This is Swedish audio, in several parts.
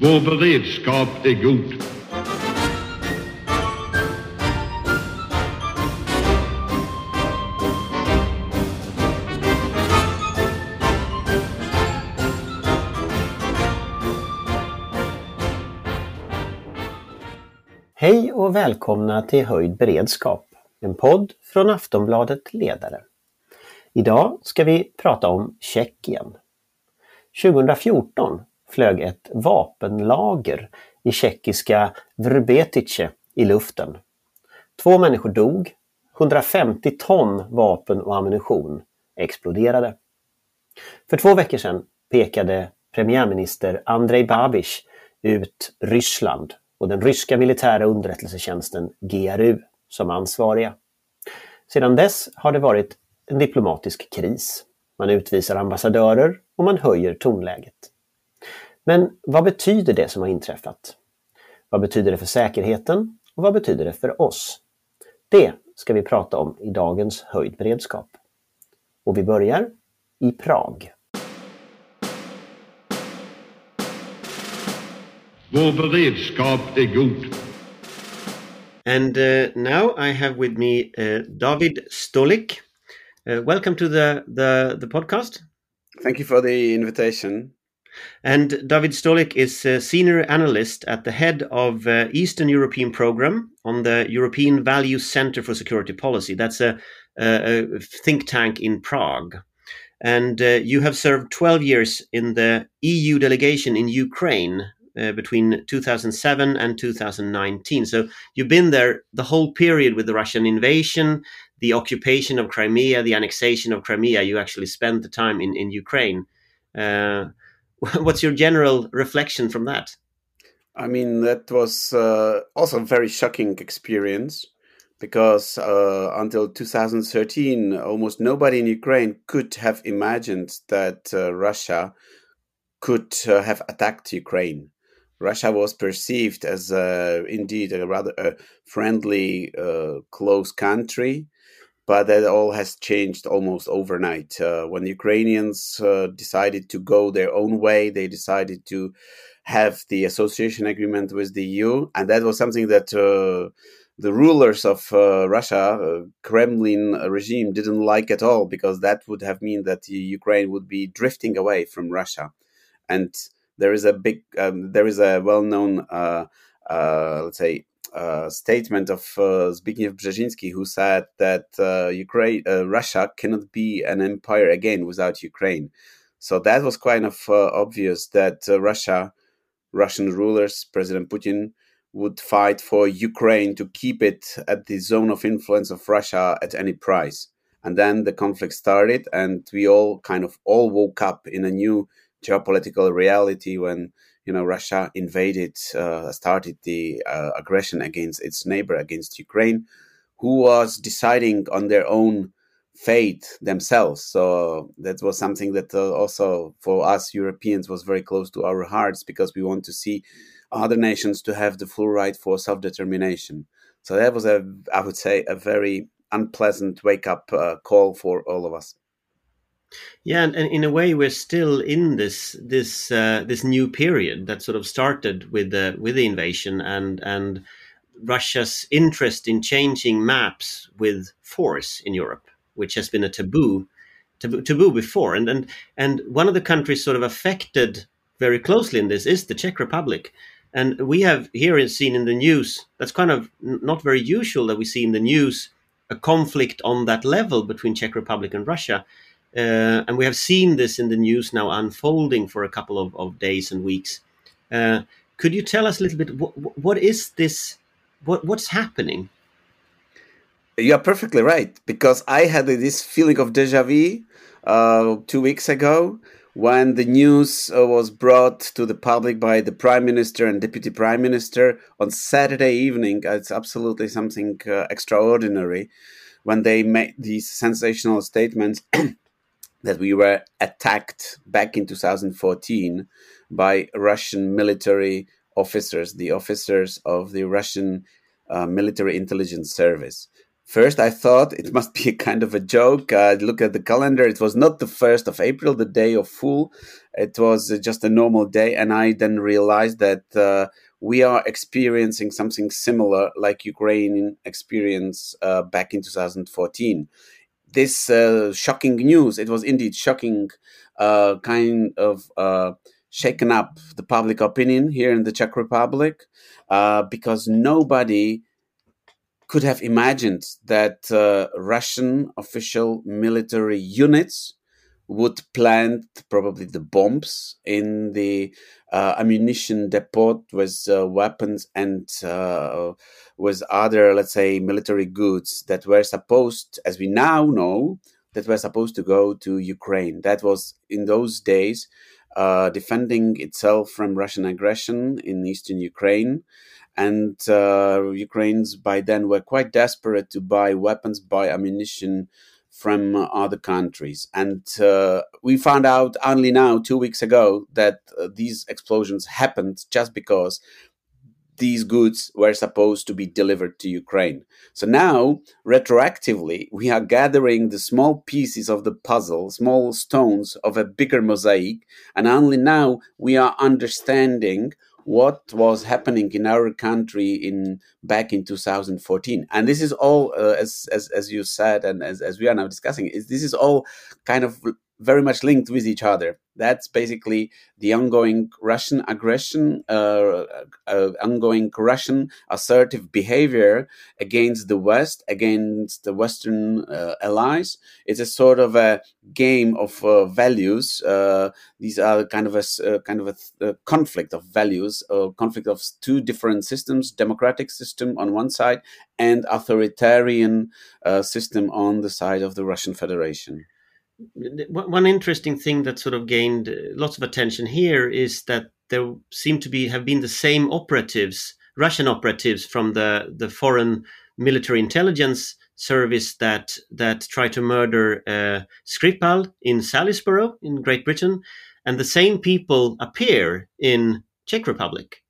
Vår beredskap är god. Hej och välkomna till Höjd beredskap, en podd från Aftonbladet Ledare. Idag ska vi prata om Tjeckien. 2014 flög ett vapenlager i tjeckiska Vrbetice i luften. Två människor dog, 150 ton vapen och ammunition exploderade. För två veckor sedan pekade premiärminister Andrej Babiš ut Ryssland och den ryska militära underrättelsetjänsten GRU som ansvariga. Sedan dess har det varit en diplomatisk kris. Man utvisar ambassadörer och man höjer tonläget. Men vad betyder det som har inträffat? Vad betyder det för säkerheten och vad betyder det för oss? Det ska vi prata om i dagens höjdberedskap. Och vi börjar i Prag. Vår beredskap är god. And uh, now I have with me uh, David Stolik. Uh, welcome to the, the, the podcast. Thank you for the invitation. And David Stolik is a senior analyst at the head of uh, Eastern European Program on the European Value Center for Security Policy. That's a, a, a think tank in Prague. And uh, you have served 12 years in the EU delegation in Ukraine uh, between 2007 and 2019. So you've been there the whole period with the Russian invasion, the occupation of Crimea, the annexation of Crimea. You actually spent the time in, in Ukraine. Uh, what's your general reflection from that? I mean, that was uh, also a very shocking experience because uh, until 2013, almost nobody in Ukraine could have imagined that uh, Russia could uh, have attacked Ukraine. Russia was perceived as uh, indeed a rather friendly, uh, close country but that all has changed almost overnight. Uh, when Ukrainians uh, decided to go their own way, they decided to have the association agreement with the EU, and that was something that uh, the rulers of uh, Russia, uh, Kremlin regime, didn't like at all because that would have mean that Ukraine would be drifting away from Russia, and there is a big, um, there is a well-known, uh, let's say uh, statement of uh, Zbigniew Brzezinski, who said that uh, Ukraine, uh, Russia cannot be an empire again without Ukraine. So that was kind of uh, obvious that Russia, Russian rulers, President Putin, would fight for Ukraine to keep it at the zone of influence of Russia at any price. And then the conflict started, and we all kind of all woke up in a new geopolitical reality when you know Russia invaded, uh, started the uh, aggression against its neighbor, against Ukraine, who was deciding on their own fate themselves. So that was something that uh, also for us Europeans was very close to our hearts because we want to see other nations to have the full right for self determination. So that was a, I would say, a very unpleasant wake up uh, call for all of us. Yeah, and, and, in a way, we're still in this this uh, this new period that sort of started with the with the invasion and and Russia's interest in changing maps with force in Europe, which has been a taboo taboo, taboo before. And and and one of the countries sort of affected very closely in this is the Czech Republic. And we have here seen in the news that's kind of not very usual that we see in the news a conflict on that level between Czech Republic and Russia uh, and we have seen this in the news now unfolding for a couple of, of days and weeks. Uh, could you tell us a little bit what, is this? What, what's happening? You are perfectly right because I had this feeling of deja vu uh, two weeks ago when the news uh, was brought to the public by the prime minister and deputy prime minister on Saturday evening. It's absolutely something uh, extraordinary when they made these sensational statements that we were attacked back in 2014 by Russian military officers, the officers of the Russian uh, military intelligence service. First, I thought it must be a kind of a joke. I look at the calendar. It was not the 1st of April, the day of Fool. It was just a normal day. And I then realized that uh, we are experiencing something similar like Ukraine experienced uh, back in 2014. This uh, shocking news, it was indeed shocking, uh, kind of uh, shaken up the public opinion here in the Czech Republic uh, because nobody could have imagined that uh, Russian official military units would plant probably the bombs in the uh, ammunition depot with uh, weapons and uh, with other, let's say, military goods that were supposed, as we now know, that were supposed to go to Ukraine. That was in those days uh, defending itself from Russian aggression in eastern Ukraine and uh, Ukrainians by then were quite desperate to buy weapons, buy ammunition from other countries. And uh, we found out only now, two weeks ago, that uh, these explosions happened just because these goods were supposed to be delivered to Ukraine. So now, retroactively, we are gathering the small pieces of the puzzle, small stones of a bigger mosaic, and only now we are understanding what was happening in our country in back in 2014 and this is all uh, as, as as you said and as, as we are now discussing is this is all kind of very much linked with each other. That's basically the ongoing Russian aggression, uh, uh, ongoing Russian assertive behavior against the West, against the Western uh, allies. It's a sort of a game of uh, values. Uh, these are kind of a uh, kind of a, a, conflict of values, a conflict of two different systems: democratic system on one side and authoritarian system on the side of the Russian Federation one interesting thing that sort of gained uh, lots of attention here is that there seem to be have been the same operatives, Russian operatives from the the foreign military intelligence service that that tried to murder uh, Skripal in Salisbury in Great Britain, and the same people appear in Czech Republic.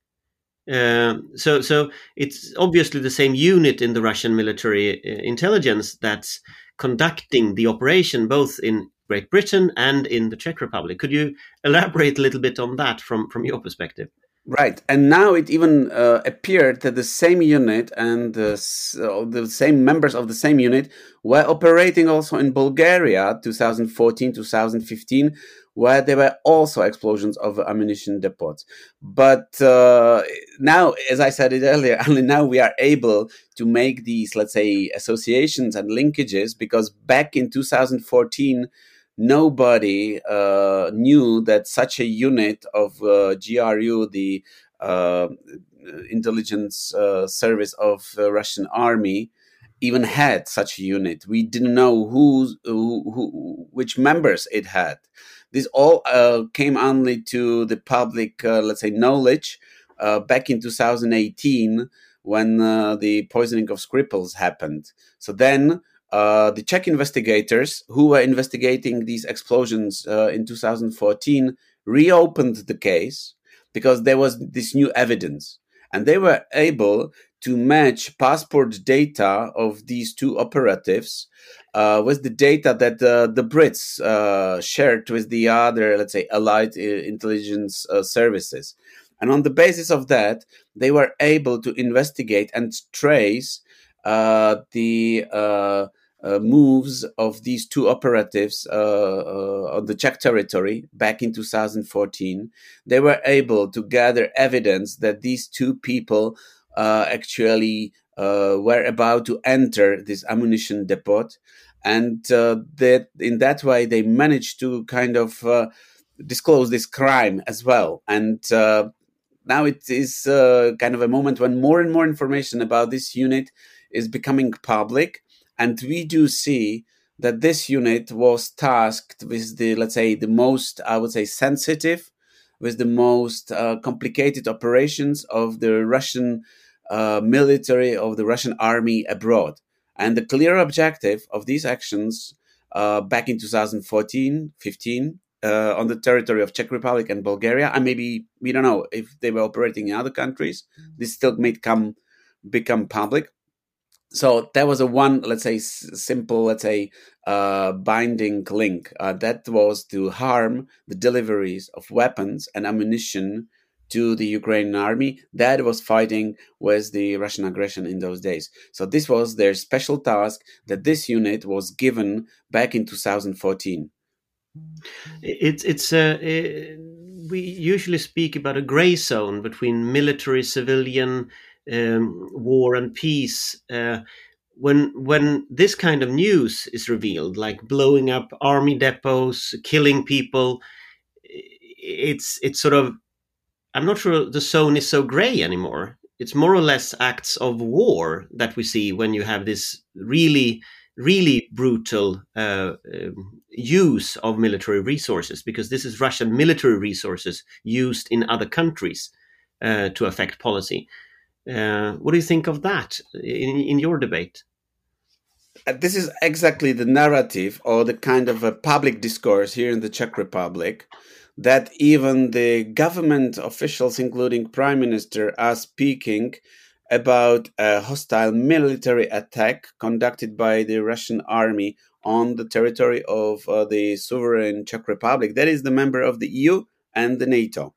Uh, so, so it's obviously the same unit in the Russian military uh, intelligence that's conducting the operation both in Great Britain and in the Czech Republic. Could you elaborate a little bit on that from, from your perspective? Right, and now it even uh, appeared that the same unit and uh, the same members of the same unit were operating also in Bulgaria, 2014, 2015, where there were also explosions of ammunition depots. But uh, now, as I said it earlier, only now we are able to make these, let's say, associations and linkages because back in 2014, nobody uh, knew that such a unit of uh, GRU, the uh, intelligence uh, service of the Russian army, even had such a unit. We didn't know who, who, who which members it had this all uh, came only to the public, uh, let's say, knowledge back in 2018 when the poisoning of Skripals happened. So then uh, the Czech investigators who were investigating these explosions uh, in 2014 reopened the case because there was this new evidence. And they were able to match passport data of these two operatives uh, with the data that uh, the Brits uh, shared with the other, let's say, allied uh, intelligence uh, services. And on the basis of that, they were able to investigate and trace uh, the moves of these two operatives on the Czech territory back in 2014. They were able to gather evidence that these two people actually were about to enter this ammunition depot and uh, that in that way they managed to kind of uh, disclose this crime as well and uh, now it is uh, kind of a moment when more and more information about this unit is becoming public and we do see that this unit was tasked with the let's say the most i would say sensitive with the most uh, complicated operations of the russian uh, military of the russian army abroad and the clear objective of these actions uh, back in 2014 15 uh, on the territory of Czech Republic and Bulgaria, and maybe we don't know if they were operating in other countries. This still may come become public. So that was a one, let's say, simple, let's say, uh, binding link. Uh, that was to harm the deliveries of weapons and ammunition to the Ukrainian army that was fighting with the Russian aggression in those days. So this was their special task that this unit was given back in 2014. It's it's uh, it, we usually speak about a gray zone between military, civilian, um, war, and peace. Uh, when when this kind of news is revealed, like blowing up army depots, killing people, it's it's sort of I'm not sure the zone is so gray anymore. It's more or less acts of war that we see when you have this really, really brutal uh, um, use of military resources, because this is Russian military resources used in other countries uh, to affect policy. Uh, what do you think of that in, in your debate? Uh, this is exactly the narrative or the kind of a public discourse here in the Czech Republic that even the government officials, including prime minister, are speaking about a hostile military attack conducted by the Russian army on the territory of uh, the sovereign Czech Republic. That is the member of the EU and the NATO.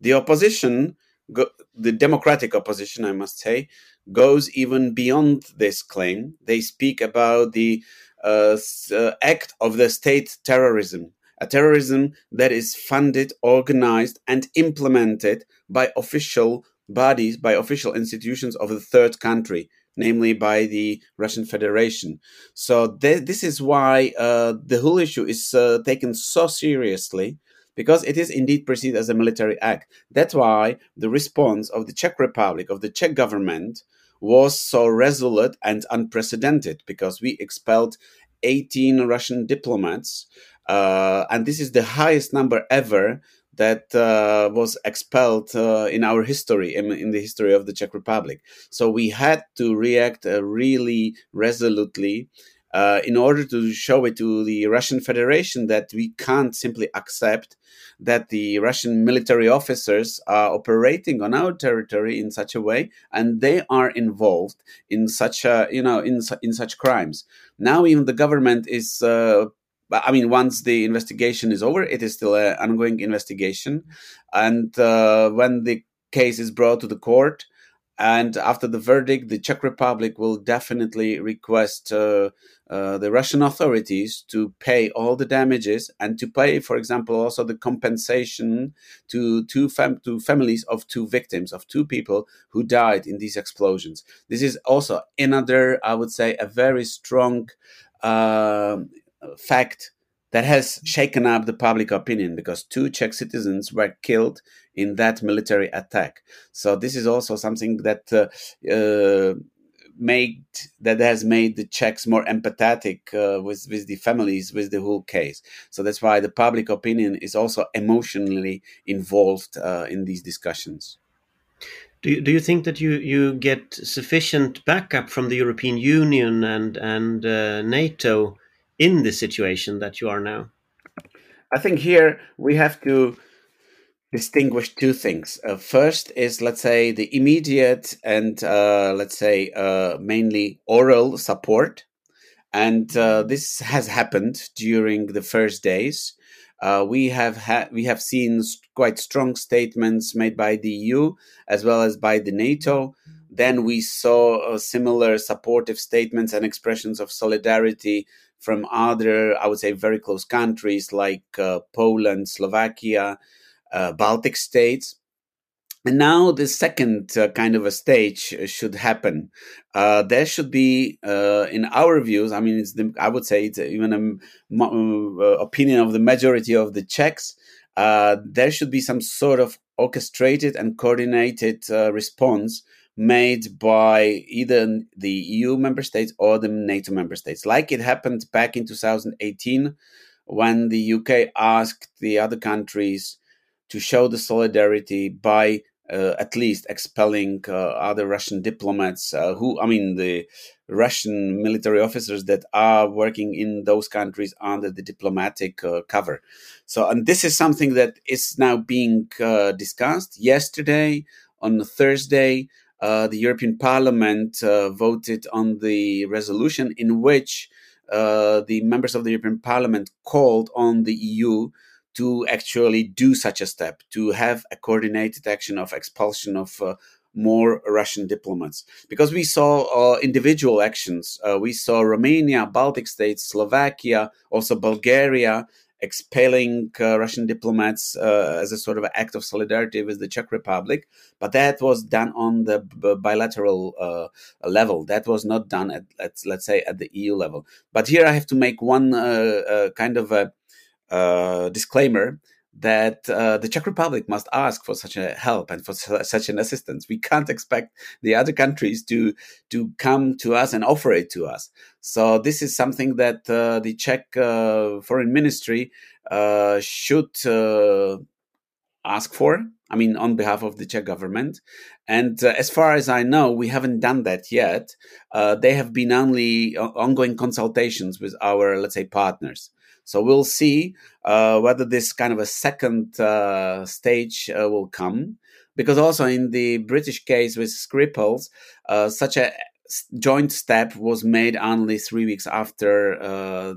The opposition, go, the democratic opposition, I must say, goes even beyond this claim. They speak about the uh, uh, act of the state terrorism a terrorism that is funded, organized, and implemented by official bodies, by official institutions of the third country, namely by the Russian Federation. So th- this is why uh, the whole issue is uh, taken so seriously because it is indeed perceived as a military act. That's why the response of the Czech Republic, of the Czech government, was so resolute and unprecedented because we expelled 18 Russian diplomats uh, and this is the highest number ever that uh, was expelled uh, in our history, in, in, the history of the Czech Republic. So we had to react uh, really resolutely uh, in order to show it to the Russian Federation that we can't simply accept that the Russian military officers are operating on our territory in such a way, and they are involved in such a you know in in such crimes. Now even the government is uh, I mean, once the investigation is over, it is still an ongoing investigation. And uh, when the case is brought to the court, and after the verdict, the Czech Republic will definitely request uh, uh, the Russian authorities to pay all the damages and to pay, for example, also the compensation to two fam- to families of two victims of two people who died in these explosions. This is also another, I would say, a very strong uh, fact that has shaken up the public opinion because two Czech citizens were killed in that military attack. So this is also something that uh, uh, made that has made the Czechs more empathetic uh, with with the families with the whole case. So that's why the public opinion is also emotionally involved uh, in these discussions. Do you, do you think that you, you get sufficient backup from the European Union and and uh, NATO in the situation that you are now? I think here we have to distinguish two things. Uh, first is, let's say, the immediate and, uh, let's say, uh, mainly oral support. And uh, this has happened during the first days. Uh, we have had we have seen quite strong statements made by the EU as well as by the NATO. Then we saw uh, similar supportive statements and expressions of solidarity from other, I would say, very close countries like Poland, Slovakia, uh, Baltic states. And now the second uh, kind of a stage should happen. Uh, there should be, uh, in our views, I mean, it's the, I would say it's even an uh, opinion of the majority of the Czechs. there should be some sort of orchestrated and coordinated response made by either the EU member states or the NATO member states, like it happened back in 2018 when the UK asked the other countries to show the solidarity by uh, at least expelling uh, other Russian diplomats uh, who, I mean, the Russian military officers that are working in those countries under the diplomatic uh, cover. So, and this is something that is now being uh, discussed. Yesterday, on Thursday, uh, the European Parliament voted on the resolution in which the members of the European Parliament called on the EU to actually do such a step, to have a coordinated action of expulsion of uh, more Russian diplomats. Because we saw uh, individual actions. Uh, we saw Romania, Baltic states, Slovakia, also Bulgaria expelling uh, Russian diplomats uh, as a sort of act of solidarity with the Czech Republic. But that was done on the b- bilateral uh, level. That was not done at, at, let's say, at the EU level. But here I have to make one kind of a uh, disclaimer that uh, the Czech Republic must ask for such a help and for su- such an assistance. We can't expect the other countries to to come to us and offer it to us. So this is something that uh, the Czech uh, foreign ministry uh, should uh, ask for. I mean, on behalf of the Czech government. And uh, as far as I know, we haven't done that yet. they have been only ongoing consultations with our, let's say, partners. So we'll see uh, whether this kind of a second uh, stage uh, will come. Because also in the British case with Skripals, uh, such a joint step was made only three weeks after uh,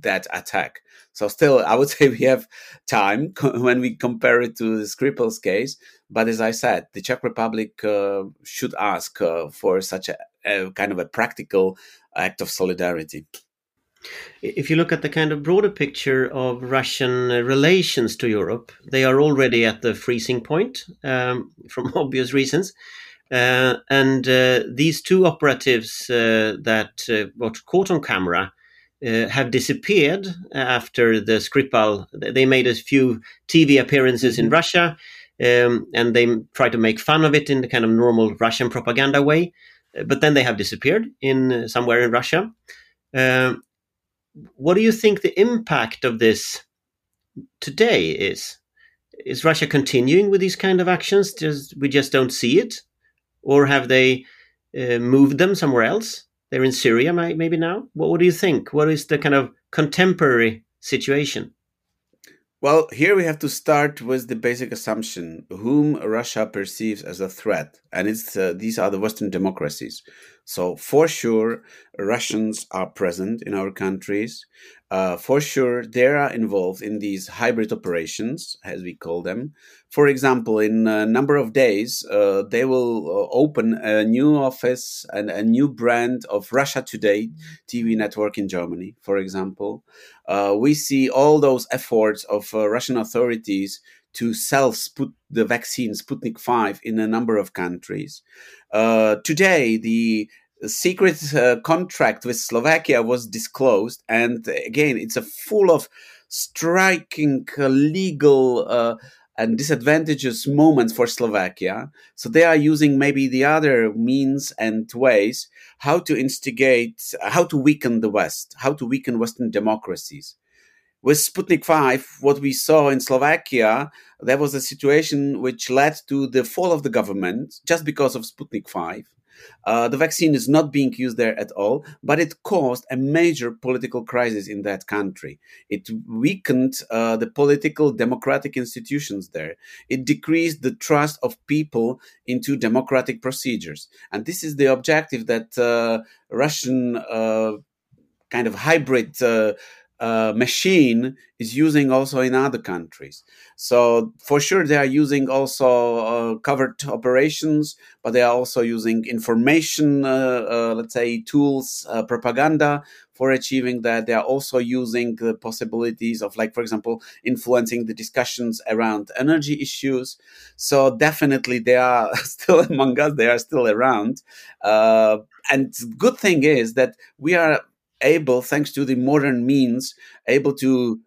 that attack. So still, I would say we have time when we compare it to the Skripals case. But as I said, the Czech Republic uh, should ask for such a, a kind of a practical act of solidarity. If you look at the kind of broader picture of Russian uh, relations to Europe, they are already at the freezing point um, from obvious reasons. Uh, and uh, these two operatives uh, that uh, were caught on camera uh, have disappeared after the Skripal. They made a few TV appearances in mm-hmm. Russia, um, and they tried to make fun of it in the kind of normal Russian propaganda way. But then they have disappeared in somewhere in Russia. Um, what do you think the impact of this today is? Is Russia continuing with these kind of actions? Just we just don't see it, or have they uh, moved them somewhere else? They're in Syria, maybe now. What, what do you think? What is the kind of contemporary situation? Well, here we have to start with the basic assumption whom Russia perceives as a threat, and it's uh, these are the Western democracies. So for sure, Russians are present in our countries. Uh, for sure, they are involved in these hybrid operations, as we call them. For example, in a number of days, uh, they will uh, open a new office and a new brand of Russia Today TV network in Germany, for example. Uh, we see all those efforts of uh, Russian authorities to sell Sput- the vaccine Sputnik 5 in a number of countries. Uh, today, the secret uh, contract with Slovakia was disclosed, and again, it's a full of striking uh, legal uh, and disadvantageous moments for Slovakia. So they are using maybe the other means and ways how to instigate, how to weaken the West, how to weaken Western democracies with Sputnik 5, what we saw in Slovakia, there was a situation which led to the fall of the government just because of Sputnik 5. Uh, the vaccine is not being used there at all, but it caused a major political crisis in that country. It weakened uh, the political democratic institutions there. It decreased the trust of people into democratic procedures. And this is the objective that uh, Russian uh, kind of hybrid uh, machine is using also in other countries. So for sure they are using also uh, covert operations, but they are also using information, uh, uh let's say tools, uh, propaganda for achieving that. They are also using the possibilities of, like for example, influencing the discussions around energy issues. So definitely they are still among us. They are still around. Uh, and good thing is that we are able, thanks to the modern means, able to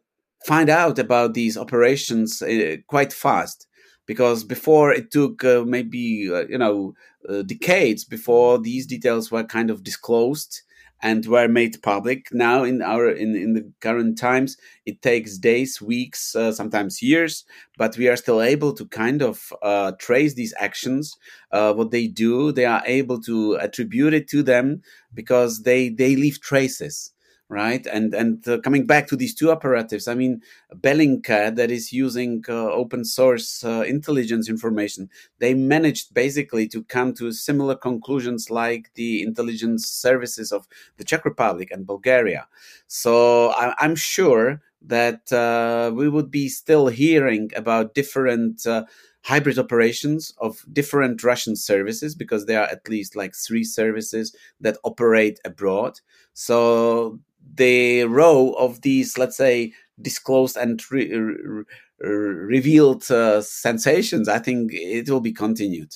find out about these operations uh, quite fast. Because before it took uh, maybe uh, you know uh, decades before these details were kind of disclosed and were made public. Now, in our in, in the current times, it takes days, weeks, uh, sometimes years, but we are still able to kind of uh, trace these actions, uh, what they do. They are able to attribute it to them because they they leave traces. Right? And and uh, coming back to these two operatives, I mean, Bellingcat that is using uh, open source uh, intelligence information, they managed basically to come to similar conclusions like the intelligence services of the Czech Republic and Bulgaria. So I, am sure that uh, we would be still hearing about different uh, hybrid operations of different Russian services because there are at least like three services that operate abroad. So the row of these, let's say, disclosed and re- re- revealed uh, sensations, I think it will be continued.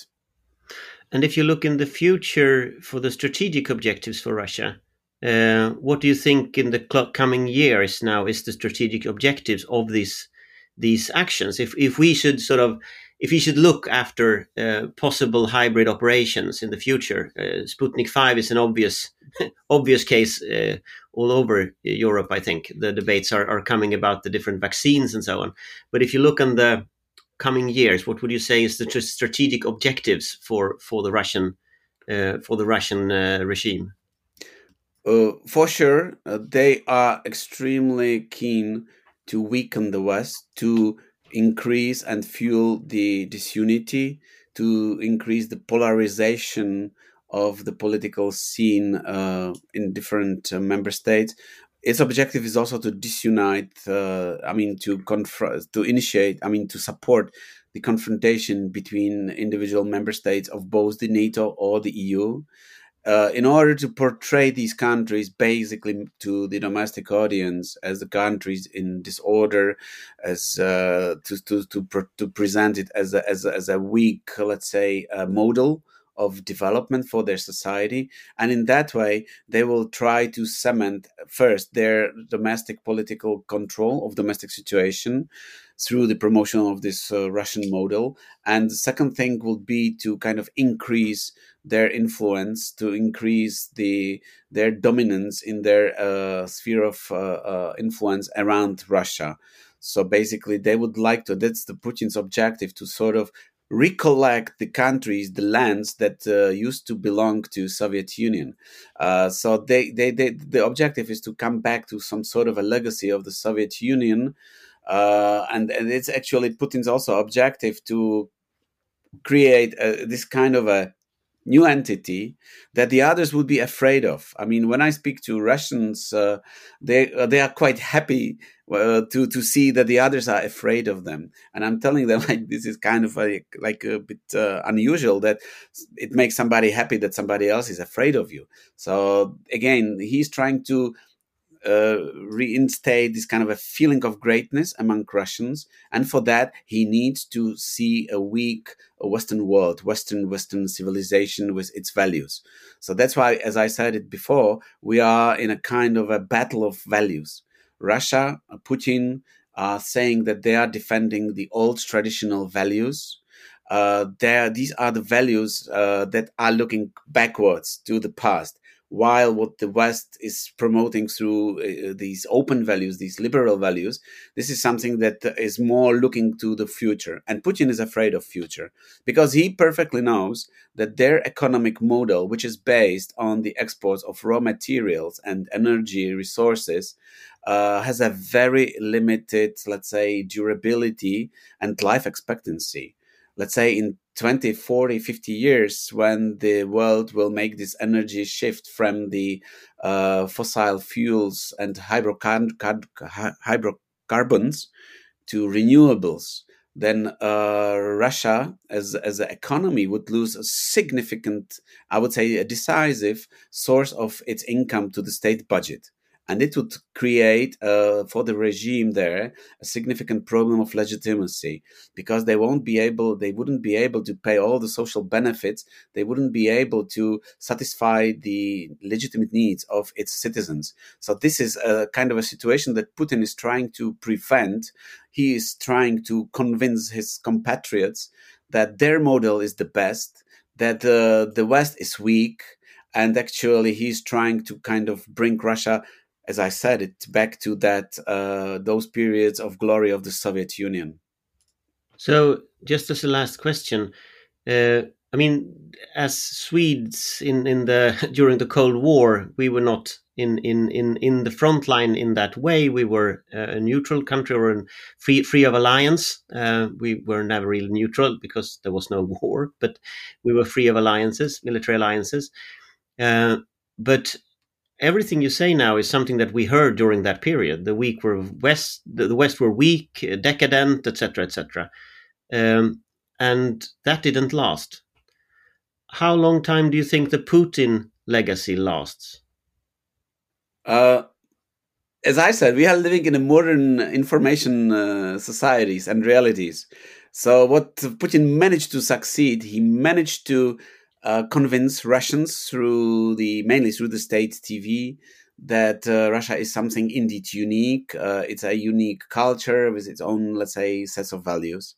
And if you look in the future for the strategic objectives for Russia, uh, what do you think in the coming years now is the strategic objectives of these these actions? If if we should sort of if we should look after uh, possible hybrid operations in the future, uh, Sputnik Five is an obvious obvious case uh, all over Europe. I think the debates are, are coming about the different vaccines and so on. But if you look on the coming years, what would you say is the strategic objectives for for the Russian uh, for the Russian uh, regime? Uh, for sure, uh, they are extremely keen to weaken the West, to increase and fuel the disunity, to increase the polarization of the political scene uh, in different uh, member states. Its objective is also to disunite. Uh, I mean, to confront, to initiate. I mean, to support the confrontation between individual member states of both the NATO or the EU uh, in order to portray these countries basically to the domestic audience as the countries in disorder, as uh, to, to, to, to, present it as a, as a, as a weak, let's say, uh, model of development for their society. And in that way, they will try to cement first their domestic political control of domestic situation through the promotion of this uh, Russian model. And the second thing will be to kind of increase their influence, to increase the their dominance in their uh, sphere of uh, uh influence around Russia. So basically, they would like to. That's the Putin's objective to sort of recollect the countries, the lands that uh, used to belong to Soviet Union. Uh, so they, they, they, the objective is to come back to some sort of a legacy of the Soviet Union. Uh, and, and it's actually Putin's also objective to create a, this kind of a new entity that the others would be afraid of. I mean, when I speak to Russians, uh, they uh, they are quite happy uh, to to see that the others are afraid of them, and I'm telling them like this is kind of like like a bit uh, unusual that it makes somebody happy that somebody else is afraid of you. So again, he's trying to uh, reinstate this kind of a feeling of greatness among Russians, and for that he needs to see a weak Western world, Western Western civilization with its values. So that's why, as I said it before, we are in a kind of a battle of values. Russia, Putin, are saying that they are defending the old traditional values. Uh, these are the values uh, that are looking backwards to the past while what the West is promoting through uh, these open values, these liberal values, this is something that is more looking to the future. And Putin is afraid of future because he perfectly knows that their economic model, which is based on the exports of raw materials and energy resources, uh, has a very limited, let's say, durability and life expectancy. Let's say in 20, 40, 50 years when the world will make this energy shift from the uh, fossil fuels and hydrocarbons to renewables, then uh, Russia as, as an economy would lose a significant, I would say, a decisive source of its income to the state budget and it would create uh, for the regime there a significant problem of legitimacy. Because they won't be able they wouldn't be able to pay all the social benefits they wouldn't be able to satisfy the legitimate needs of its citizens. So this is a kind of a situation that putin is trying to prevent. He is trying to convince his compatriots that their model is the best that uh, the west is weak and actually he's trying to kind of bring russia as I said, it back to that uh, those periods of glory of the Soviet Union. So, just as a last question, uh, I mean, as Swedes in in the during the Cold War, we were not in in in in the front line in that way. We were a neutral country or free free of alliance. Uh, we were never really neutral because there was no war, but we were free of alliances, military alliances. Uh, but everything you say now is something that we heard during that period. The weak were west, the, West were weak, decadent, etc., etc., um, and that didn't last. How long time do you think the Putin legacy lasts? Uh, as I said, we are living in a modern information uh, societies and realities. So what Putin managed to succeed, he managed to uh, convince Russians through the mainly through the state TV that uh, Russia is something indeed unique. Uh, it's a unique culture with its own, let's say, sets of values,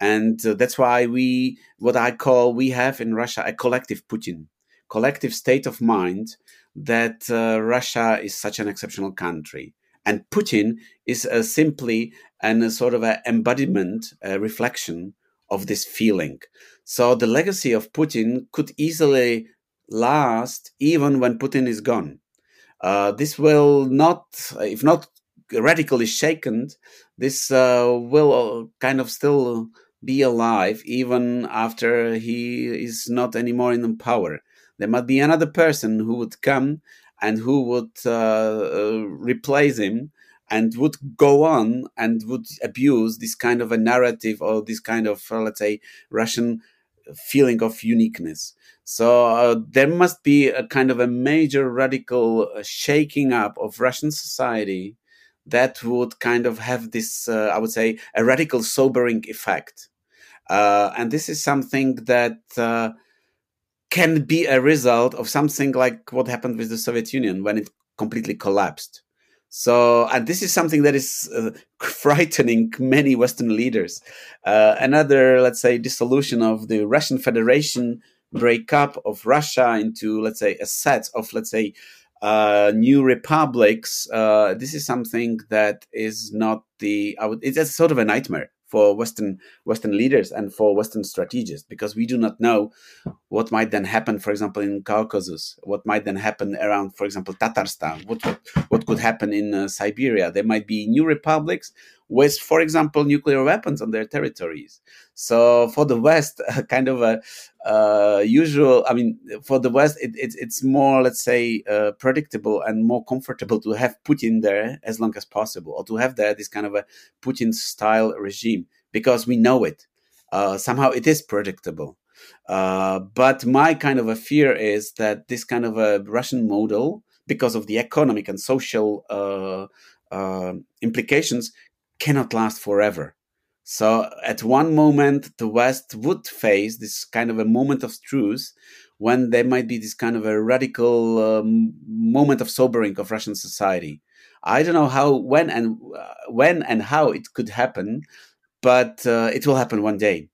and uh, that's why we, what I call, we have in Russia a collective Putin, collective state of mind that uh, Russia is such an exceptional country. And Putin is simply an, a sort of an embodiment, a reflection of this feeling. So the legacy of Putin could easily last even when Putin is gone. Uh, this will not, if not radically shaken, this uh, will kind of still be alive even after he is not anymore in power. There might be another person who would come and who would uh, uh replace him and would go on and would abuse this kind of a narrative or this kind of, uh, let's say, Russian feeling of uniqueness. So uh, there must be a kind of a major radical uh, shaking up of Russian society that would kind of have this, uh, I would say, a radical sobering effect. Uh, and this is something that uh, can be a result of something like what happened with the Soviet Union when it completely collapsed. So, and this is something that is uh, frightening many Western leaders. Uh, another, let's say, dissolution of the Russian Federation, breakup of Russia into, let's say, a set of, let's say, uh, new republics. Uh, this is something that is not the. I would. It's a sort of a nightmare for Western Western leaders and for Western strategists because we do not know what might then happen, for example, in Caucasus, what might then happen around, for example, Tatarstan, what what, what could happen in uh, Siberia. There might be new republics with, for example, nuclear weapons on their territories. So for the West, kind of a uh, usual. I mean, for the West, it, it, it's more, let's say, uh, predictable and more comfortable to have Putin there as long as possible, or to have there this kind of a Putin style regime because we know it. Uh, somehow it is predictable. Uh, but my kind of a fear is that this kind of a Russian model, because of the economic and social uh, uh, implications, cannot last forever. So at one moment, the West would face this kind of a moment of truth when there might be this kind of a radical um, moment of sobering of Russian society. I don't know how, when, and uh, when and how it could happen, but uh, it will happen one day.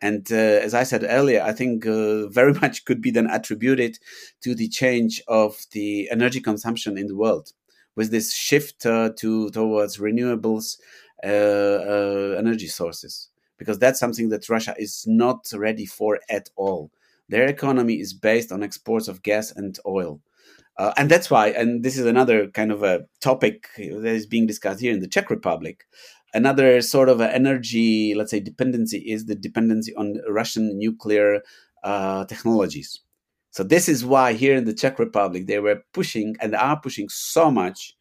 And uh, as I said earlier, I think uh, very much could be then attributed to the change of the energy consumption in the world, with this shift uh, to towards renewables uh, uh, energy sources because that's something that Russia is not ready for at all. Their economy is based on exports of gas and oil. Uh, and that's why, and this is another kind of a topic that is being discussed here in the Czech Republic. Another sort of energy, let's say, dependency is the dependency on Russian nuclear uh, technologies. So this is why here in the Czech Republic they were pushing and are pushing so much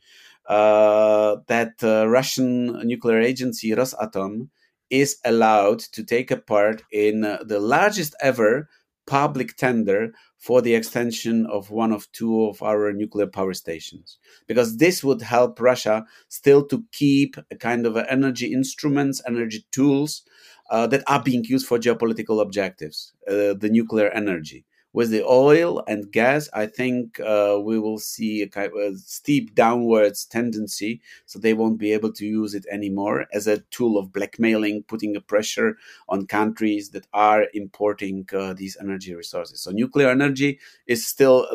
uh, that uh, Russian nuclear agency Rosatom is allowed to take a part in uh, the largest ever public tender for the extension of one of two of our nuclear power stations because this would help russia still to keep a kind of energy instruments energy tools uh, that are being used for geopolitical objectives uh, the nuclear energy with the oil and gas, I think uh, we will see a kind of a steep downwards tendency. So they won't be able to use it anymore as a tool of blackmailing, putting a pressure on countries that are importing uh, these energy resources. So nuclear energy is still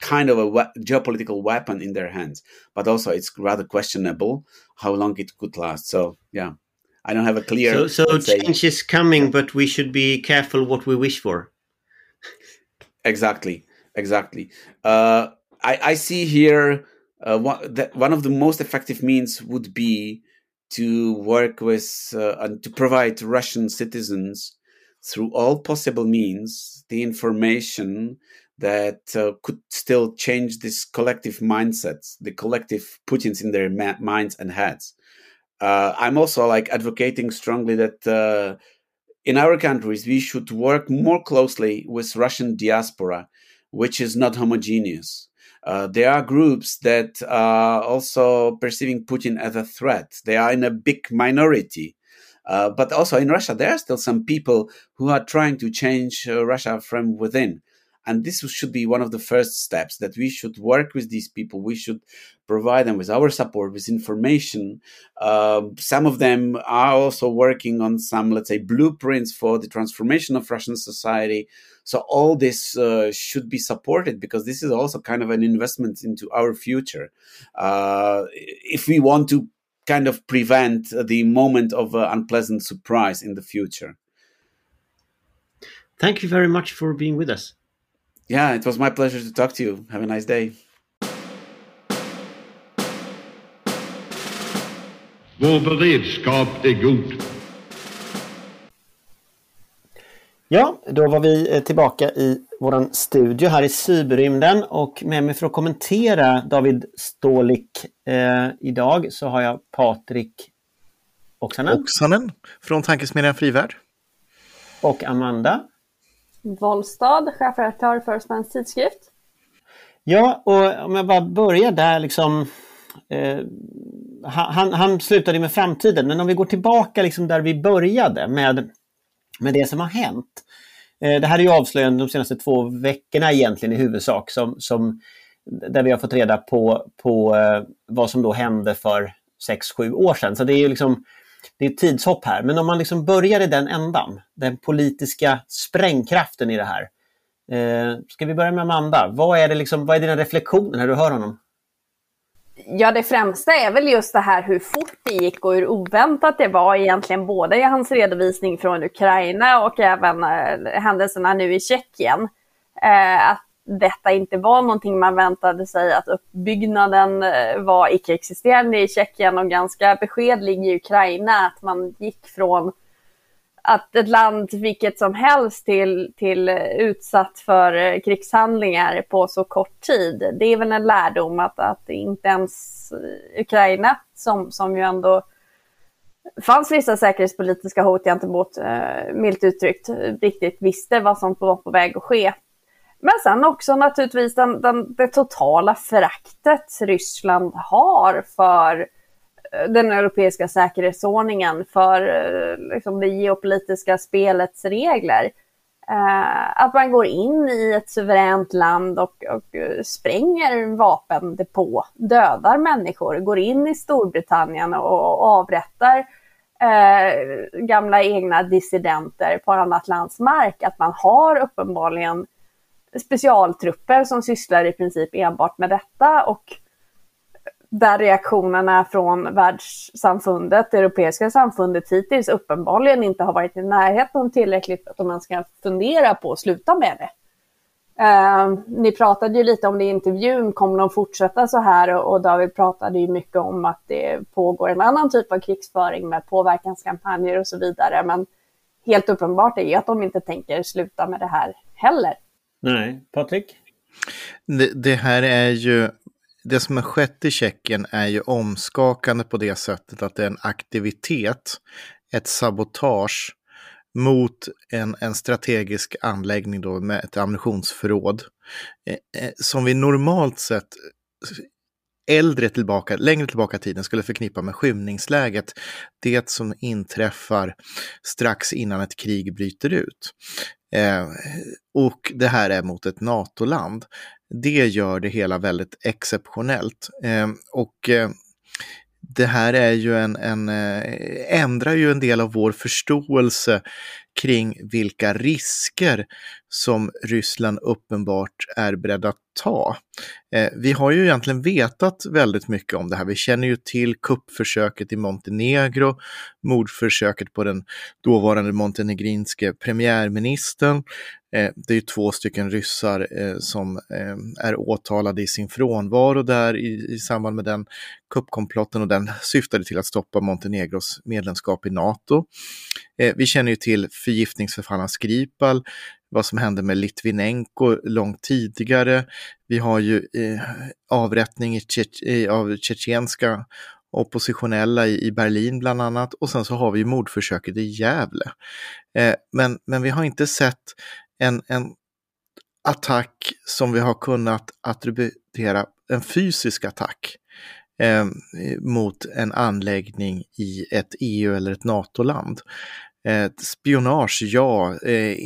kind of a we- geopolitical weapon in their hands, but also it's rather questionable how long it could last. So yeah. I don't have a clear. So, so change is coming, but we should be careful what we wish for. Exactly, exactly. Uh, I, I see here uh, one, that one of the most effective means would be to work with uh, and to provide Russian citizens through all possible means the information that uh, could still change this collective mindsets, the collective Putins in their ma- minds and heads. Uh, I'm also like advocating strongly that uh, in our countries we should work more closely with Russian diaspora, which is not homogeneous. Uh, there are groups that are also perceiving Putin as a threat. They are in a big minority. Uh, but also in Russia, there are still some people who are trying to change uh, Russia from within. And this should be one of the first steps that we should work with these people. We should provide them with our support, with information. Uh, some of them are also working on some, let's say, blueprints for the transformation of Russian society. So all this uh, should be supported because this is also kind of an investment into our future. Uh, if we want to kind of prevent the moment of uh, unpleasant surprise in the future. Thank you very much for being with us. Yeah, it was my pleasure to talk to you. Have a nice day. Vår beredskap är god. Ja, då var vi eh, tillbaka i vår studio här i cyberrymden och med mig för att kommentera David Stålik eh, idag så har jag Patrik Oksanen. Oksanen från Tankesmedjan Frivärd. Och Amanda. Wollstad, chefredaktör för Svensk Tidskrift. Ja, och om jag bara börjar där liksom. Eh, han, han slutade med framtiden, men om vi går tillbaka liksom där vi började med, med det som har hänt. Eh, det här är ju avslöjande de senaste två veckorna egentligen i huvudsak som, som där vi har fått reda på, på eh, vad som då hände för 6-7 år sedan. Så det är ju liksom det är ett tidshopp här. Men om man liksom börjar i den ändan, den politiska sprängkraften i det här. Eh, ska vi börja med Amanda? Vad är, det liksom, vad är dina reflektioner när du hör honom? Ja, det främsta är väl just det här hur fort det gick och hur oväntat det var egentligen både i hans redovisning från Ukraina och även eh, händelserna nu i Tjeckien. Eh, att detta inte var någonting man väntade sig, att uppbyggnaden eh, var icke-existerande i Tjeckien och ganska beskedlig i Ukraina, att man gick från att ett land vilket som helst till, till eh, utsatt för eh, krigshandlingar på så kort tid. Det är väl en lärdom att, att inte ens Ukraina, som, som ju ändå fanns vissa säkerhetspolitiska hot gentemot, eh, milt uttryckt, riktigt visste vad som var på väg att ske. Men sen också naturligtvis den, den, det totala föraktet Ryssland har för eh, den europeiska säkerhetsordningen, för eh, liksom, det geopolitiska spelets regler. Eh, att man går in i ett suveränt land och, och eh, spränger vapendepå, dödar människor, går in i Storbritannien och, och avrättar eh, gamla egna dissidenter på annat lands mark. Att man har uppenbarligen specialtrupper som sysslar i princip enbart med detta och där reaktionerna från världssamfundet, det europeiska samfundet hittills uppenbarligen inte har varit i närheten tillräckligt att man ska fundera på att sluta med det. Eh, ni pratade ju lite om det i intervjun, kommer de fortsätta så här? Och, och David pratade ju mycket om att det pågår en annan typ av krigsföring med påverkanskampanjer och så vidare. Men helt uppenbart är ju att de inte tänker sluta med det här heller. Nej, Patrik? Det, det, här är ju, det som har skett i Tjeckien är ju omskakande på det sättet att det är en aktivitet, ett sabotage mot en, en strategisk anläggning då med ett ammunitionsförråd. Eh, eh som vi normalt sett äldre tillbaka, längre tillbaka i tiden skulle förknippa med skymningsläget. Det som inträffar strax innan ett krig bryter ut. Eh, och det här är mot ett NATO-land. Det gör det hela väldigt exceptionellt. Eh, och eh, det här är ju en, en, eh, ändrar ju en del av vår förståelse kring vilka risker som Ryssland uppenbart är beredda att ta. Eh, vi har ju egentligen vetat väldigt mycket om det här. Vi känner ju till kuppförsöket i Montenegro, mordförsöket på den dåvarande montenegrinske premiärministern. Eh, det är ju två stycken ryssar eh, som eh, är åtalade i sin frånvaro där i, i samband med den kuppkomplotten och den syftade till att stoppa Montenegros medlemskap i NATO. Eh, vi känner ju till förgiftningsförfallen Skripal, vad som hände med Litvinenko långt tidigare. Vi har ju eh, avrättning i Tje av tjetjenska oppositionella i, i Berlin bland annat och sen så har vi mordförsöket i Gävle. Eh, men, men vi har inte sett en, en attack som vi har kunnat attributera, en fysisk attack eh, mot en anläggning i ett EU eller ett NATO-land. Eh, spionage, ja. Eh,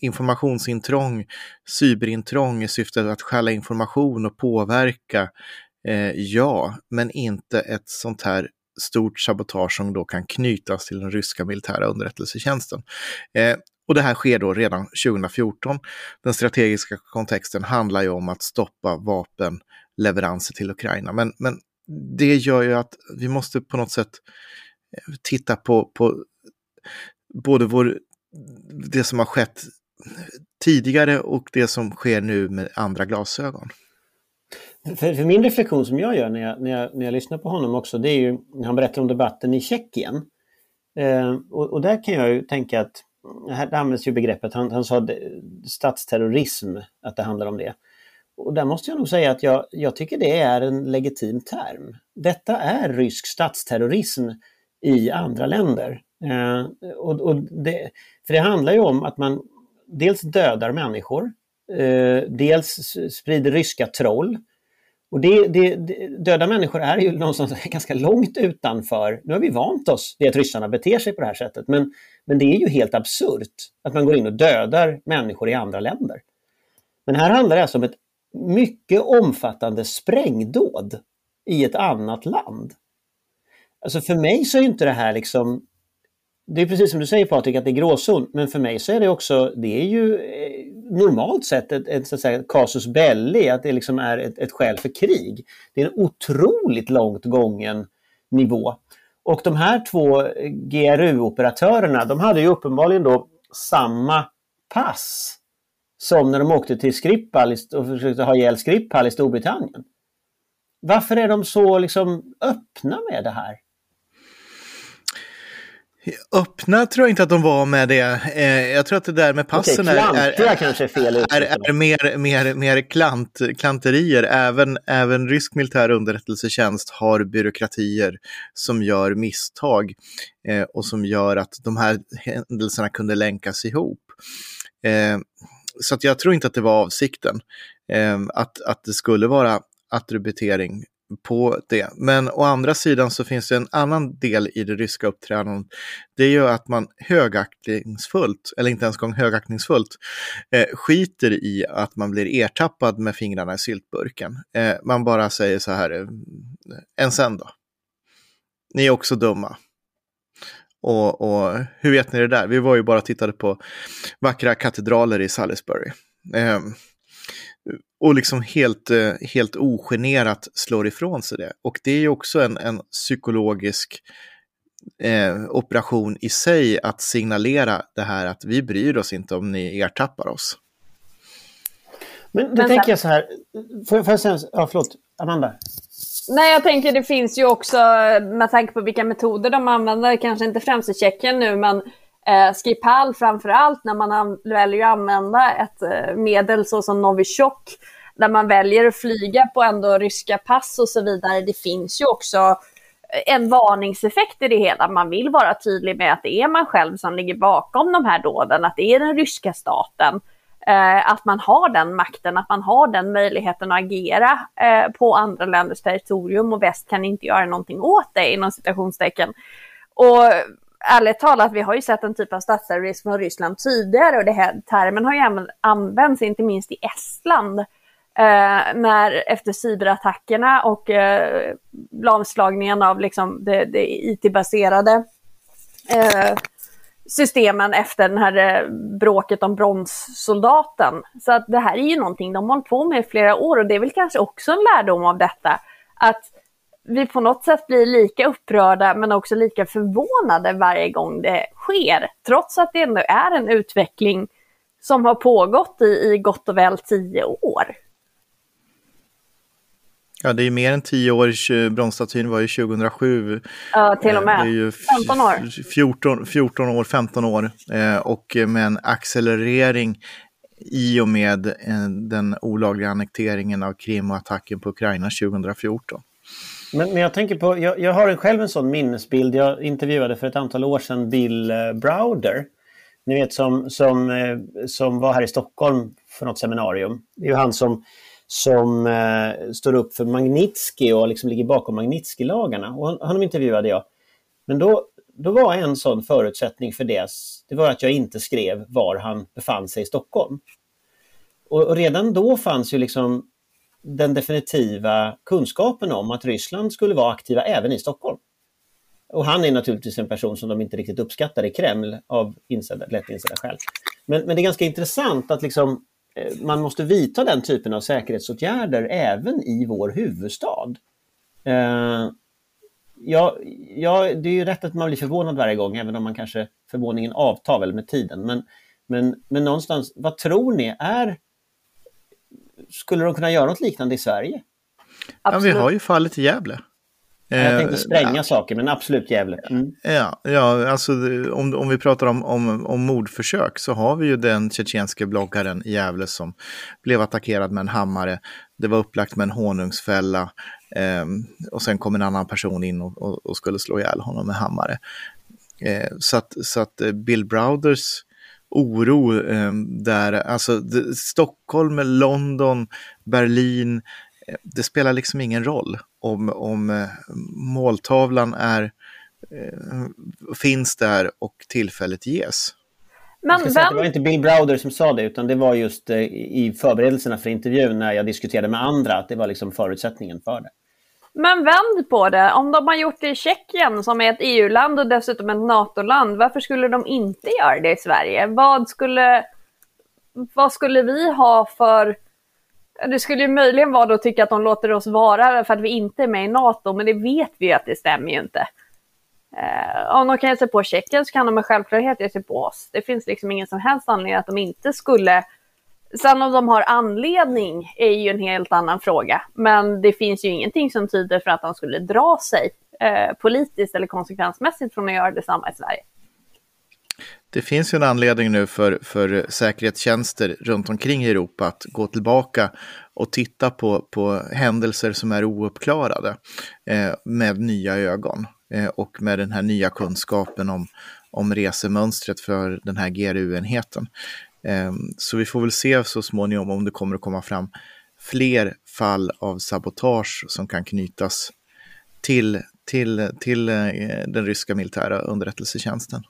informationsintrång, cyberintrång i syfte att stjäla information och påverka, eh, ja. Men inte ett sånt här stort sabotage som då kan knytas till den ryska militära underrättelsetjänsten. Eh, och det här sker då redan 2014. Den strategiska kontexten handlar ju om att stoppa vapenleveranser till Ukraina. Men, men det gör ju att vi måste på något sätt eh, titta på, på både vår, det som har skett tidigare och det som sker nu med andra glasögon. För, för min reflektion som jag gör när jag, när, jag, när jag lyssnar på honom också, det är ju när han berättar om debatten i Tjeckien. Eh, och, och, där kan jag ju tänka att, här används ju begreppet, han, han sa statsterrorism, att det handlar om det. Och där måste jag nog säga att jag, jag tycker det är en legitim term. Detta är rysk statsterrorism i andra länder. Eh, och, och det, för det handlar ju om att man dels dödar människor, eh, dels sprider ryska troll. Och det, det, döda människor är ju någonstans ganska långt utanför, nu har vi vant oss vid att ryssarna beter sig på det här sättet, men, men det är ju helt absurt att man går in och dödar människor i andra länder. Men här handlar det alltså om ett mycket omfattande sprängdåd i ett annat land. Alltså för mig så är inte det här liksom det är precis som du säger Patrik att det är gråzon, men för mig så är det också, det är ju eh, normalt sett ett, ett så att säga, casus belli, att det liksom är ett, ett skäl för krig. Det är en otroligt långt gången nivå. Och de här två GRU-operatörerna, de hade ju uppenbarligen då samma pass som när de åkte till Skripal och försökte ha ihjäl Skripal i Storbritannien. Varför är de så liksom öppna med det här? Öppna tror jag inte att de var med det. Eh, jag tror att det där med passen Okej, är, är, är, är, mer, mer, mer klant, klanterier. Även, även rysk militär underrättelsetjänst har byråkratier som gör misstag eh, och som gör att de här händelserna kunde länkas ihop. Eh, så jag tror inte att det var avsikten. Att, att det skulle vara attributering på det. Men å andra sidan så finns det en annan del i det ryska uppträdandet. Det är ju att man högaktningsfullt, eller inte ens gång högaktningsfullt, eh, skiter i att man blir ertappad med fingrarna i syltburken. Eh, man bara säger så här, eh, en sen då. Ni är också dumma. Och, och, hur vet ni det där? Vi var ju bara och tittade på vackra katedraler i Salisbury. Eh, och liksom helt, eh, helt ogenerat slår ifrån sig det. Och det är ju också en, en psykologisk eh, operation i sig att signalera det här att vi bryr oss inte om ni ertappar oss. Men då tänker jag så här, får jag, får jag säga, ja förlåt, Amanda? Nej, jag tänker det finns ju också, med tanke på vilka metoder de använder, kanske inte främst i Tjeckien nu, men Eh, Skripal framför allt när man väljer att använda ett eh, medel såsom Novichok där man väljer att flyga på ändå ryska pass och så vidare. Det finns ju också eh, en varningseffekt i det hela. Man vill vara tydlig med att det är man själv som ligger bakom de här dåden, att det är den ryska staten. Eh, att man har den makten, att man har den möjligheten att agera eh, på andra länders territorium och väst kan inte göra någonting åt det inom citationstecken. Och ärligt talat, vi har ju sett en typ av statsterrorism från Ryssland tidigare och det här termen har ju använts inte minst i Estland. Eh, när efter cyberattackerna och eh, lamslagningen av liksom det, det IT-baserade eh, systemen efter den här eh, bråket om bronssoldaten. Så att det här är ju någonting de har hållit på med i flera år och det är väl kanske också en lärdom av detta. Att vi på något sätt blir lika upprörda men också lika förvånade varje gång det sker. Trots att det ändå är en utveckling som har pågått i, i gott och väl tio år. Ja, det är mer än tio år. Bronsstatyn var ju 2007. Ja, till och med. Det är ju 15 år. 14, 14 år, 15 år. Eh, och med en accelerering i och med eh, den olagliga annekteringen av Krim och attacken på Ukraina 2014. Men, men jag tänker på, jag, jag har själv en sån minnesbild. Jag intervjuade för ett antal år sedan Bill eh, Browder. Ni vet som, som, eh, som var här i Stockholm för något seminarium. Det är ju han som, som eh, står upp för Magnitsky och liksom ligger bakom Magnitsky-lagarna. Och honom intervjuade jag. Men då, då var en sån förutsättning för det, det var att jag inte skrev var han befann sig i Stockholm. Och, och redan då fanns ju liksom den definitiva kunskapen om att Ryssland skulle vara aktiva även i Stockholm. Och han är naturligtvis en person som de inte riktigt uppskattar i Kreml av insedda, lätt insedda skäl. Men, men det är ganska intressant att liksom, eh, man måste vidta den typen av säkerhetsåtgärder även i vår huvudstad. Eh, ja, ja, det är ju rätt att man blir förvånad varje gång, även om man kanske förvåningen avtar väl med tiden. Men, men, men någonstans, vad tror ni är skulle de kunna göra något liknande i Sverige? Ja, vi har ju fallet i Gävle. Jag tänkte spränga ja. saker, men absolut Gävle. Mm. Ja, ja alltså, om, om vi pratar om, om, om mordförsök så har vi ju den tjetjenske bloggaren i Gävle som blev attackerad med en hammare. Det var upplagt med en honungsfälla eh, och sen kom en annan person in och, och, och skulle slå ihjäl honom med hammare. Eh, så att, så att eh, Bill Browders oro eh, där, alltså det, Stockholm, London, Berlin, eh, det spelar liksom ingen roll om, om eh, måltavlan är, eh, finns där och tillfället ges. Men vem... Det var inte Bill Browder som sa det, utan det var just eh, i förberedelserna för intervjun när jag diskuterade med andra, att det var liksom förutsättningen för det. Men vänd på det, om de har gjort det i Tjeckien som är ett EU-land och dessutom ett NATO-land, varför skulle de inte göra det i Sverige? Vad skulle, vad skulle vi ha för... Det skulle ju möjligen vara då att tycka att de låter oss vara för att vi inte är med i NATO, men det vet vi ju att det stämmer ju inte. Eh, om de kan ge sig på Tjeckien så kan de med självklarhet ge sig på oss. Det finns liksom ingen som helst anledning att de inte skulle Sen om de har anledning är ju en helt annan fråga. Men det finns ju ingenting som tyder för att de skulle dra sig eh, politiskt eller konsekvensmässigt från att göra detsamma i Sverige. Det finns ju en anledning nu för, för säkerhetstjänster runt omkring i Europa att gå tillbaka och titta på, på händelser som är ouppklarade eh, med nya ögon eh, och med den här nya kunskapen om, om resemönstret för den här GRU-enheten. Ehm, så vi får väl se så småningom om det kommer att komma fram fler fall av sabotage som kan knytas till, till, till eh, den ryska militära underrättelsetjänsten.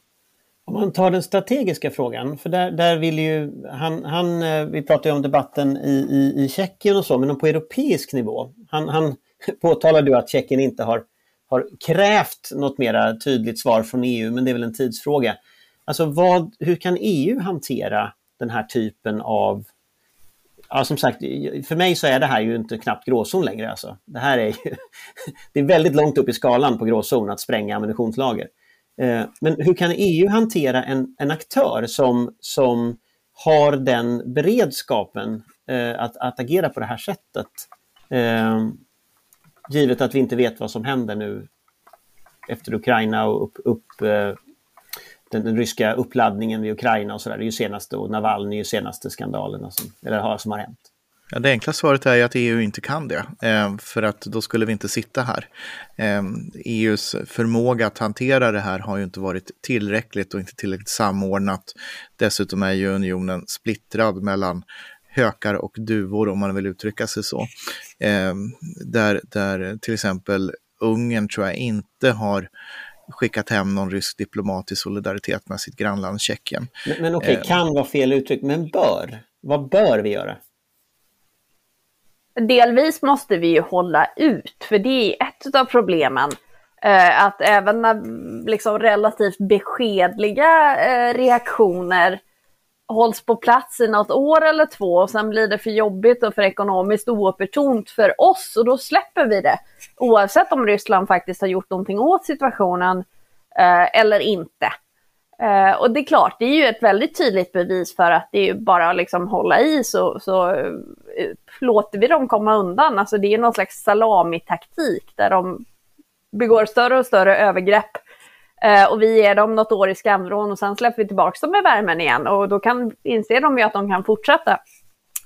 Om man tar den strategiska frågan, för där, där vill ju han, han, eh, vi pratar ju om debatten i, i, i Tjeckien och så, men på europeisk nivå. Han, han påtalade ju att Tjeckien inte har, har krävt något mera tydligt svar från EU, men det är väl en tidsfråga. Alltså vad, hur kan EU hantera den här typen av Ja, som sagt, för mig så är det här ju inte knappt gråzon längre. Alltså. Det här är ju, det är väldigt långt upp i skalan på gråzon att spränga ammunitionslager. Eh, men hur kan EU hantera en, en aktör som, som har den beredskapen eh, att, att agera på det här sättet? Eh, givet att vi inte vet vad som händer nu efter Ukraina och upp, upp den, den, ryska uppladdningen vid Ukraina och sådär. Det är ju senaste och Navalny är ju senaste skandalen som, eller, som har hänt. Ja, det enkla svaret är ju att EU inte kan det, eh, för att då skulle vi inte sitta här. Eh, e EUs förmåga att hantera det här har ju inte varit tillräckligt och inte tillräckligt samordnat. Dessutom är ju unionen splittrad mellan hökar och duvor om man vill uttrycka sig så. Eh, där, där till exempel Ungern tror jag inte har skickat hem någon rysk diplomat i solidaritet med sitt grannland Tjeckien. Men, men okej, okay, eh, kan vara fel uttryck, men bör? Vad bör vi göra? Delvis måste vi ju hålla ut, för det är ett av problemen. Eh, att även när liksom relativt beskedliga eh, reaktioner hålls på plats i något år eller två och sen blir det för jobbigt och för ekonomiskt oopportunt för oss och då släpper vi det. Oavsett om Ryssland faktiskt har gjort någonting åt situationen eh, eller inte. Eh, och det är klart, det är ju ett väldigt tydligt bevis för att det är ju bara att liksom hålla i så, så eh, låter vi dem komma undan. Alltså det är någon slags salamitaktik där de begår större och större övergrepp Eh, och vi ger dem något år i skamvrån och sen släpper vi tillbaka dem i värmen igen och då kan, inser de ju att de kan fortsätta.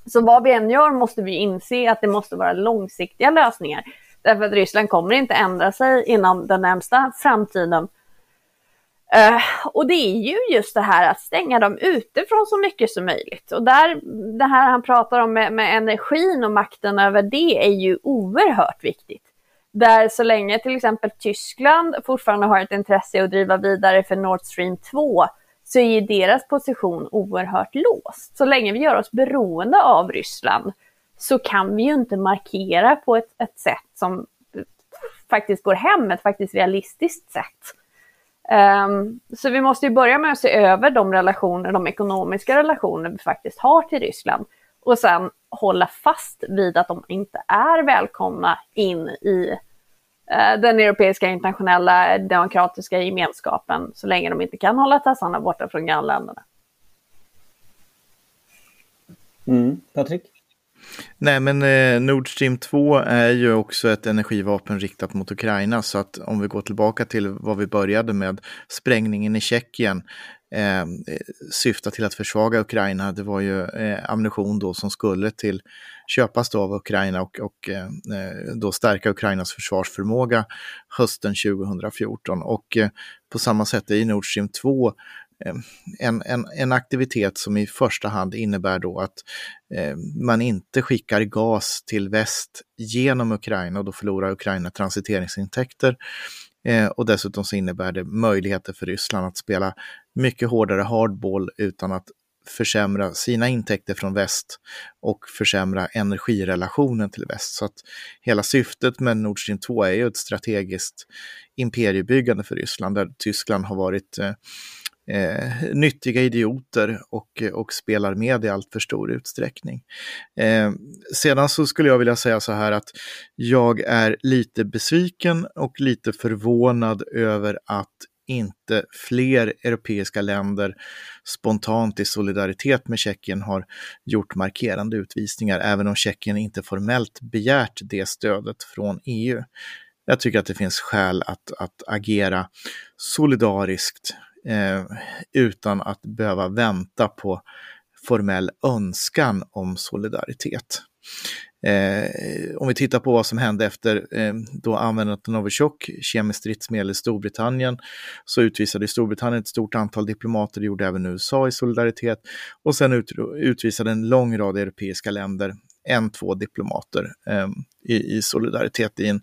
Så vad vi än gör måste vi inse att det måste vara långsiktiga lösningar. Därför att Ryssland kommer inte ändra sig inom den närmsta framtiden. Uh, och det är ju just det här att stänga dem utifrån så mycket som möjligt. Och där, det här han pratar om med, med energin och makten över det är ju oerhört viktigt. Där så länge till exempel Tyskland fortfarande har ett intresse att driva vidare för Nord Stream 2 så är deras position oerhört låst. Så länge vi gör oss beroende av Ryssland så kan vi ju inte markera på ett, ett sätt som faktiskt går hem, ett faktiskt realistiskt sätt. Um, så vi måste ju börja med att se över de relationer, de ekonomiska relationer vi faktiskt har till Ryssland och sen hålla fast vid att de inte är välkomna in i den europeiska internationella demokratiska gemenskapen så länge de inte kan hålla tassarna borta från grannländerna. Mm. Patrik? Nej, men eh, Nord Stream 2 är ju också ett energivapen riktat mot Ukraina. Så att om vi går tillbaka till vad vi började med, sprängningen i Tjeckien, Ehm, eh, syfta till att försvaga Ukraina. Det var ju eh, ammunition då som skulle till köpas då av Ukraina och, och eh, eh då stärka Ukrainas försvarsförmåga hösten 2014. Och eh, på samma sätt i Nord Stream 2 Eh, en, en, en aktivitet som i första hand innebär då att eh, man inte skickar gas till väst genom Ukraina och då förlorar Ukraina transiteringsintäkter. Eh, och dessutom så innebär det möjligheter för Ryssland att spela mycket hårdare hardball utan att försämra sina intäkter från väst och försämra energirelationen till väst. Så att hela syftet med Nord Stream 2 är ju ett strategiskt imperiebyggande för Ryssland där Tyskland har varit eh, eh, nyttiga idioter och, eh, och spelar med i allt för stor utsträckning. Eh, sedan så skulle jag vilja säga så här att jag är lite besviken och lite förvånad över att inte fler europeiska länder spontant i solidaritet med Tjeckien har gjort markerande utvisningar, även om Tjeckien inte formellt begärt det stödet från EU. Jag tycker att det finns skäl att, att agera solidariskt eh, utan att behöva vänta på formell önskan om solidaritet. Eh, om vi tittar på vad som hände efter eh, då användandet av Novichok, kemiskt stridsmedel i Storbritannien, så utvisade Storbritannien ett stort antal diplomater, det gjorde även USA i solidaritet, och sen ut, utvisade en lång rad europeiska länder en, två diplomater eh, i, i, solidaritet i en,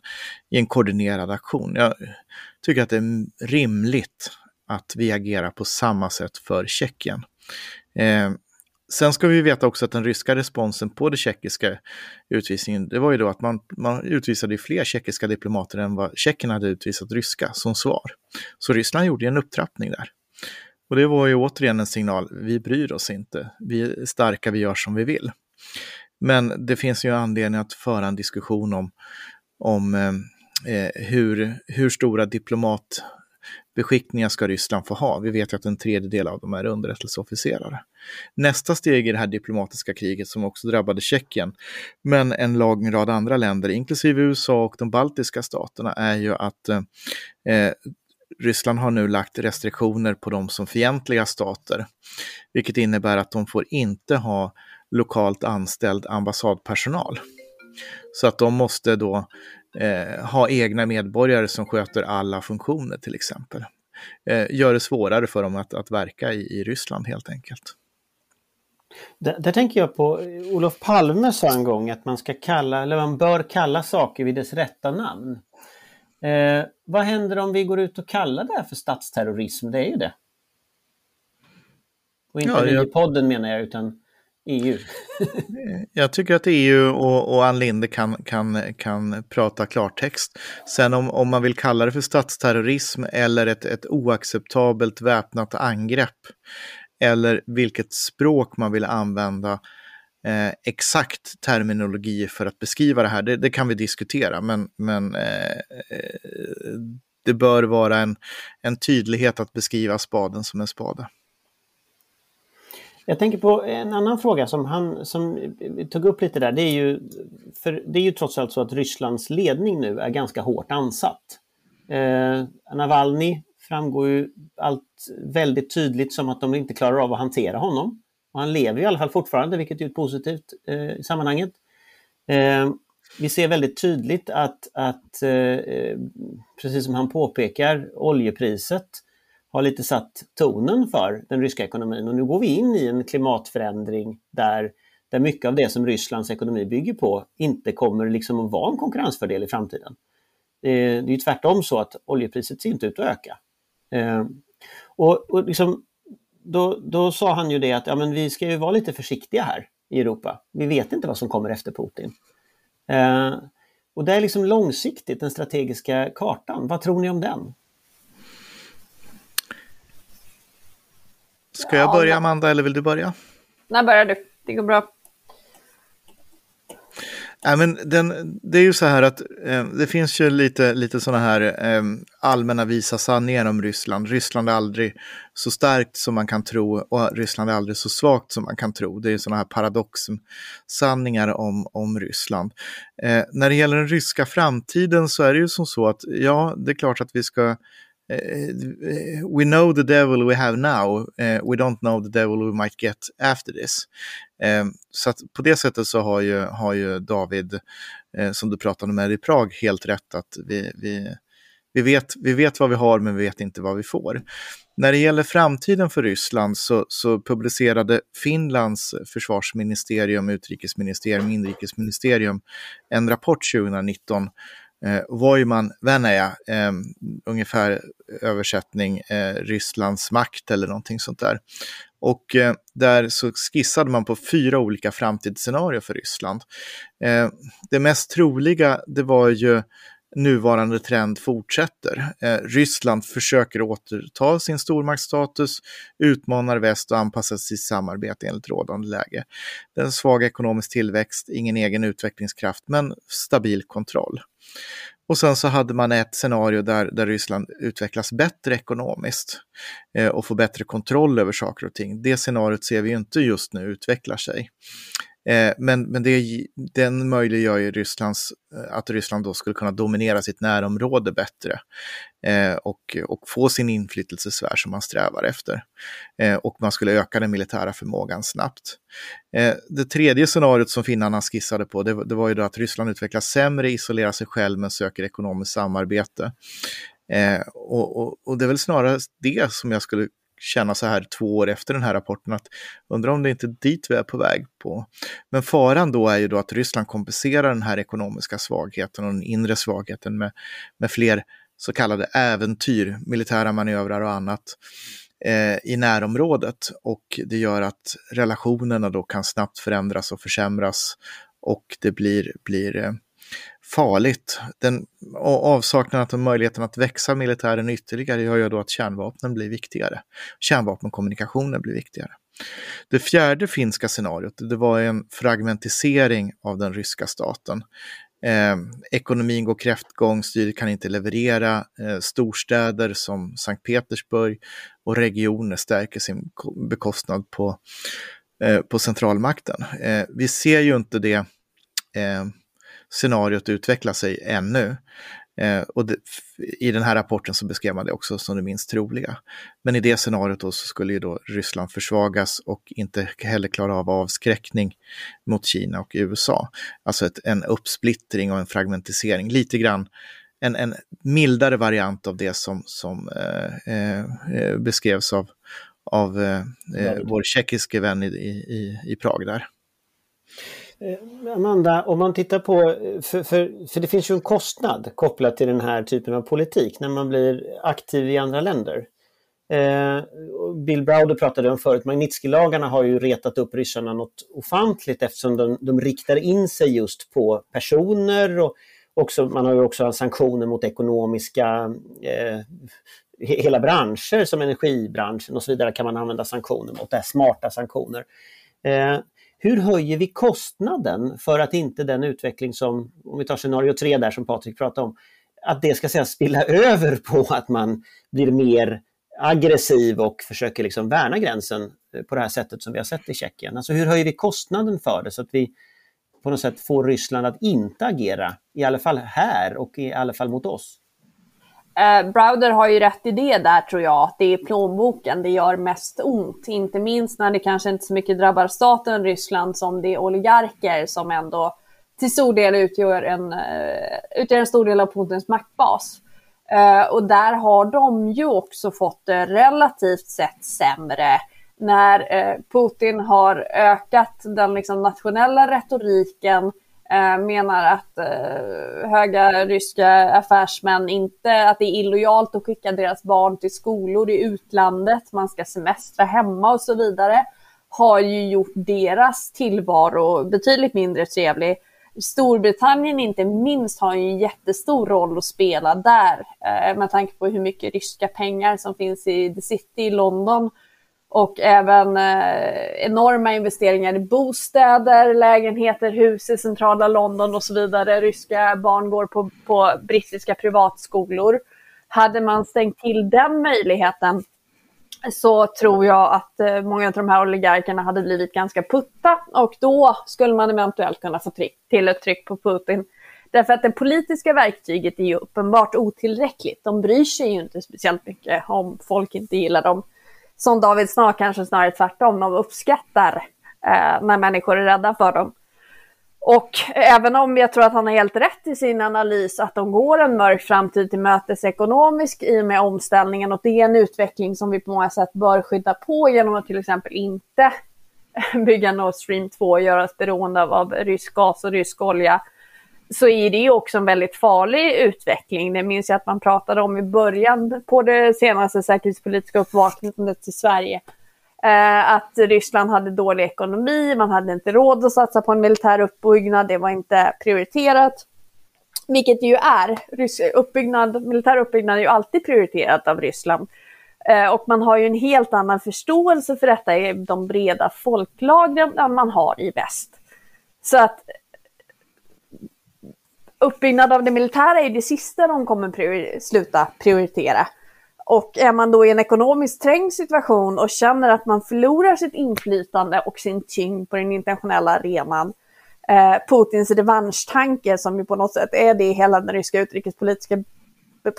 i en koordinerad aktion. Jag tycker att det är rimligt att vi agerar på samma sätt för Tjeckien. Eh, sen ska vi veta också att den ryska responsen på det tjeckiska utvisningen, det var ju då att man, man utvisade fler tjeckiska diplomater än vad Tjeckien hade utvisat ryska som svar. Så Ryssland gjorde en upptrappning där. Och det var ju återigen en signal, vi bryr oss inte, vi är starka, vi gör som vi vill. Men det finns ju anledning att föra en diskussion om, om eh, eh hur, hur stora diplomat beskickningar ska Ryssland få ha. Vi vet ju att en tredjedel av dem är underrättelseofficerare. Nästa steg i det här diplomatiska kriget som också drabbade Tjeckien, men en lång rad andra länder, inklusive USA och de baltiska staterna, är ju att eh, eh, Ryssland har nu lagt restriktioner på dem som fientliga stater, vilket innebär att de får inte ha lokalt anställd ambassadpersonal. Så att de måste då eh, ha egna medborgare som sköter alla funktioner till exempel. Eh, gör det svårare för dem att, att verka i, i Ryssland helt enkelt. Där, där, tänker jag på Olof Palme sa en gång att man ska kalla, eller man bör kalla saker vid dess rätta namn. Eh, vad händer om vi går ut och kallar det här för statsterrorism? Det är ju det. Och inte ja, i podden menar jag, utan EU. jag tycker att EU och, och Ann Linde kan, kan, kan prata klartext. Sen om, om man vill kalla det för statsterrorism eller ett, ett oacceptabelt väpnat angrepp eller vilket språk man vill använda eh, exakt terminologi för att beskriva det här, det, det kan vi diskutera. Men, men eh, eh det bör vara en, en tydlighet att beskriva spaden som en spade. Jag tänker på en annan fråga som han som tog upp lite där. Det är ju, för det är ju trots allt så att Rysslands ledning nu är ganska hårt ansatt. Eh, Navalny framgår ju allt väldigt tydligt som att de inte klarar av att hantera honom. Och han lever i alla fall fortfarande, vilket är positivt eh, i sammanhanget. Eh, vi ser väldigt tydligt att, att eh, precis som han påpekar, oljepriset har lite satt tonen för den ryska ekonomin och nu går vi in i en klimatförändring där, där mycket av det som Rysslands ekonomi bygger på inte kommer liksom att vara en konkurrensfördel i framtiden. Det är ju tvärtom så att oljepriset ser inte ut att öka. Eh, och, och liksom, då, då sa han ju det att ja, men vi ska ju vara lite försiktiga här i Europa. Vi vet inte vad som kommer efter Putin. Eh, och det är liksom långsiktigt den strategiska kartan. Vad tror ni om den? Ska jag börja Amanda eller vill du börja? När börjar du? Det går bra. Ja, men den, det är ju så här att eh, det finns ju lite, lite sådana här eh, allmänna visa sanningar om Ryssland. Ryssland är aldrig så starkt som man kan tro och Ryssland är aldrig så svagt som man kan tro. Det är sådana här paradoxsanningar om, om Ryssland. Eh, när det gäller den ryska framtiden så är det ju som så att ja, det är klart att vi ska Uh, we know the devil we have now, uh, we don't know the devil we might get after this. Uh, så att på det sättet så har ju, har ju David, som du pratade med i Prag, helt rätt att vi, vi, vi, vet, vi vet vad vi har men vi vet inte vad vi får. När det gäller framtiden för Ryssland så, så publicerade Finlands försvarsministerium, utrikesministerium, inrikesministerium en rapport 2019 Eh, Vojman Venäjä, eh, ungefär översättning eh, Rysslands makt eller någonting sånt där. Och eh, där så skissade man på fyra olika framtidsscenarier för Ryssland. Eh, det mest troliga det var ju nuvarande trend fortsätter. Eh, Ryssland försöker återta sin stormaktsstatus, utmanar väst och anpassar sitt samarbete enligt rådande läge. Den svag ekonomisk tillväxt, ingen egen utvecklingskraft, men stabil kontroll. Och sen så hade man ett scenario där, där Ryssland utvecklas bättre ekonomiskt eh, och får bättre kontroll över saker och ting. Det scenariot ser vi inte just nu utvecklar sig. Eh, men men det, den möjliggör ju Rysslands, eh, att Ryssland då skulle kunna dominera sitt närområde bättre eh, och, och få sin inflytelsesfär som man strävar efter. Eh, och man skulle öka den militära förmågan snabbt. Eh, det tredje scenariot som finnarna skissade på, det, det var ju då att Ryssland utvecklas sämre, isolerar sig själv men söker ekonomiskt samarbete. Eh, och, och, och, det är väl snarare det som jag skulle känna så här två år efter den här rapporten att undrar om det inte är dit vi är på väg på. Men faran då är ju då att Ryssland kompenserar den här ekonomiska svagheten och den inre svagheten med, med fler så kallade äventyr, militära manövrar och annat eh, i närområdet och det gör att relationerna då kan snabbt förändras och försämras och det blir, blir eh, farligt. Den avsaknaden av möjligheten att växa militären ytterligare gör ju då att kärnvapnen blir viktigare. Kärnvapenkommunikationen blir viktigare. Det fjärde finska scenariot, det var en fragmentisering av den ryska staten. Eh, ekonomin går kräftgång, styret kan inte leverera, eh, storstäder som Sankt Petersburg och regioner stärker sin bekostnad på, eh, på centralmakten. Eh, vi ser ju inte det eh, scenariot utveckla sig ännu. Eh, och det, I den här rapporten så beskrev man det också som det minst troliga. Men i det scenariot då så skulle ju då Ryssland försvagas och inte heller klara av avskräckning mot Kina och USA. Alltså ett, en uppsplittring och en fragmentisering, lite grann en, en mildare variant av det som, som eh, eh, beskrevs av, av eh, vår tjeckiske vän i, i, i Prag där. Eh, Amanda, om man tittar på, eh, för, för, för det finns ju en kostnad kopplat till den här typen av politik när man blir aktiv i andra länder. Eh, Bill Browder pratade om förut, Magnitsky-lagarna har ju retat upp ryssarna något ofantligt eftersom de, de riktar in sig just på personer och också, man har ju också sanktioner mot ekonomiska eh, hela branscher som energibranschen och så vidare kan man använda sanktioner mot, det smarta sanktioner. Eh, hur höjer vi kostnaden för att inte den utveckling som, om vi tar scenario 3 där som Patrik pratade om, att det ska säga, spilla över på att man blir mer aggressiv och försöker liksom värna gränsen eh, på det här sättet som vi har sett i Tjeckien. Alltså hur höjer vi kostnaden för det så att vi på något sätt får Ryssland att inte agera, i alla fall här och i alla fall mot oss? Eh, Browder har ju rätt i det där tror jag, att det är plånboken det gör mest ont. Inte minst när det kanske inte så mycket drabbar staten Ryssland som det är oligarker som ändå till stor del utgör en, uh, utgör en stor del av Putins maktbas. Uh, och där har de ju också fått det relativt sett sämre när uh, Putin har ökat den liksom, nationella retoriken Eh, menar att eh, höga ryska affärsmän inte, att det är illojalt att skicka deras barn till skolor i utlandet, man ska semestra hemma och så vidare, har ju gjort deras tillvaro betydligt mindre trevlig. Storbritannien inte minst har ju en jättestor roll att spela där eh, med tanke på hur mycket ryska pengar som finns i The City i London och även eh, enorma investeringar i bostäder, lägenheter, hus i centrala London och så vidare. Ryska barn går på, på brittiska privatskolor. Hade man stängt till den möjligheten så tror jag att eh, många av de här oligarkerna hade blivit ganska putta och då skulle man eventuellt kunna få tryck, till ett tryck på Putin. Därför att det politiska verktyget är ju uppenbart otillräckligt. De bryr sig ju inte speciellt mycket om folk inte gillar dem som David Snar kanske snarare tvärtom, de uppskattar eh, när människor är rädda för dem. Och även om jag tror att han har helt rätt i sin analys att de går en mörk framtid till mötes ekonomiskt i och med omställningen och det är en utveckling som vi på många sätt bör skydda på genom att till exempel inte bygga Nord Stream 2 och göra oss beroende av rysk gas och rysk olja så är det ju också en väldigt farlig utveckling. Det minns jag att man pratade om i början på det senaste säkerhetspolitiska uppvaknandet i Sverige. Eh, att Ryssland hade dålig ekonomi, man hade inte råd att satsa på en militär uppbyggnad, det var inte prioriterat. Vilket det ju är. uppbyggnad, militär uppbyggnad är ju alltid prioriterat av Ryssland. Eh, och man har ju en helt annan förståelse för detta i de breda folklagren än man har i väst. Så att uppbyggnad av det militära är det sista de kommer priori sluta prioritera. Och är man då i en ekonomiskt trängd situation och känner att man förlorar sitt inflytande och sin tyngd på den internationella arenan, eh, Putins revanschtanke som ju på något sätt är det hela den ryska utrikespolitiska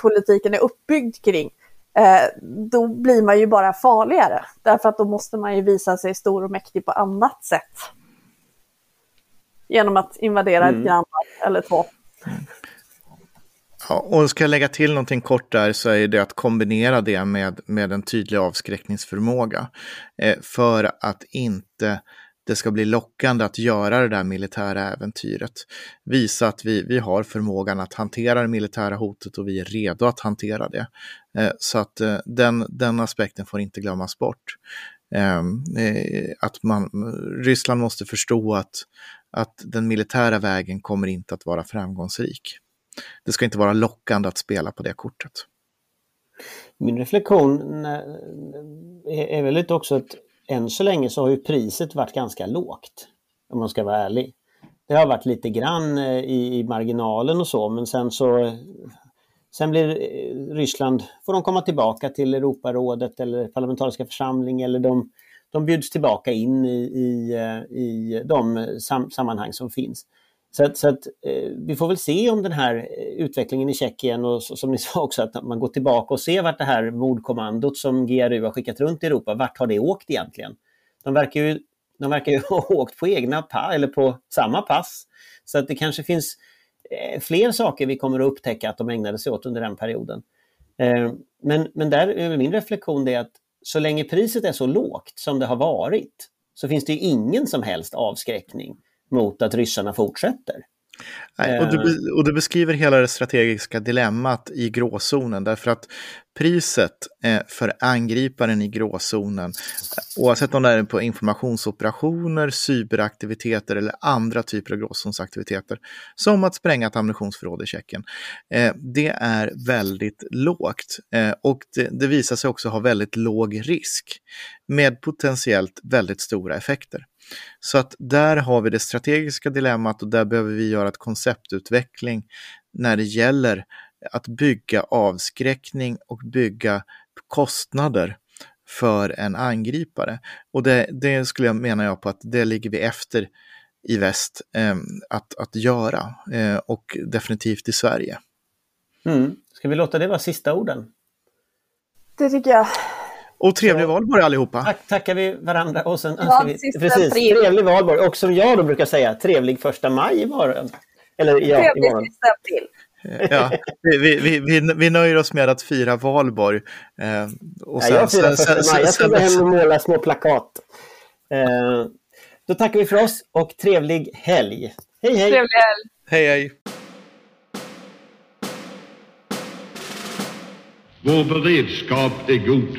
politiken är uppbyggd kring, eh, då blir man ju bara farligare. Därför att då måste man ju visa sig stor och mäktig på annat sätt. Genom att invadera mm. ett grannland eller två. Ja, och ska jag lägga till någonting kort där så är det att kombinera det med, med en tydlig avskräckningsförmåga. Eh, för att inte det ska bli lockande att göra det där militära äventyret. Visa att vi, vi har förmågan att hantera det militära hotet och vi är redo att hantera det. Eh, så att eh, den, den aspekten får inte glömmas bort. Ehm, eh, att man, Ryssland måste förstå att att den militära vägen kommer inte att vara framgångsrik. Det ska inte vara lockande att spela på det kortet. Min reflektion eh, är väl lite också att än så länge så har ju priset varit ganska lågt. Om man ska vara ärlig. Det har varit lite grann eh, i, i, marginalen och så men sen så Sen blir eh, Ryssland, får de komma tillbaka till Europarådet eller parlamentariska församling eller de de bjuds tillbaka in i, i, eh, i de sam sammanhang som finns. Så att, så att eh, vi får väl se om den här eh, utvecklingen i Tjeckien och som ni sa också att man går tillbaka och ser vart det här mordkommandot som GRU har skickat runt i Europa, vart har det åkt egentligen? De verkar ju, de verkar ju ha åkt på egna pass eller på samma pass. Så att det kanske finns eh, fler saker vi kommer att upptäcka att de ägnade sig åt under den perioden. Eh, men, men där är min reflektion det att så länge priset är så lågt som det har varit så finns det ingen som helst avskräckning mot att ryssarna fortsätter. Nej, och, du, eh. och du beskriver hela det strategiska dilemmat i gråzonen därför att priset eh, för angriparen i gråzonen, oavsett om det är på informationsoperationer, cyberaktiviteter eller andra typer av gråzonsaktiviteter, som att spränga ett ammunitionsförråd i Tjeckien, eh, det är väldigt lågt. Och det, det visar sig också ha väldigt låg risk med potentiellt väldigt stora effekter. Så att där har vi det strategiska dilemmat och där behöver vi göra ett konceptutveckling när det gäller att bygga avskräckning och bygga kostnader för en angripare. Och det, det skulle jag mena jag på att det ligger vi efter i väst eh, att, att göra eh, och definitivt i Sverige. Mm. Ska vi låta det vara sista orden? Det tycker jag. Och trevlig valborg allihopa! Tack, tackar vi varandra och sen Ja, önskar vi precis, april. trevlig valborg. Och som jag då brukar säga, trevlig första maj imorgon. Eller ja, Trevlig imorgon. sista april. Ja, vi, vi, vi, vi, vi nöjer oss med att fira valborg. Eh, och Ja, jag firar första maj. Jag ska gå hem och måla små plakat. Eh, då tackar vi för oss och trevlig helg. Hej hej! Trevlig helg. Hej hej! Vår beredskap är god.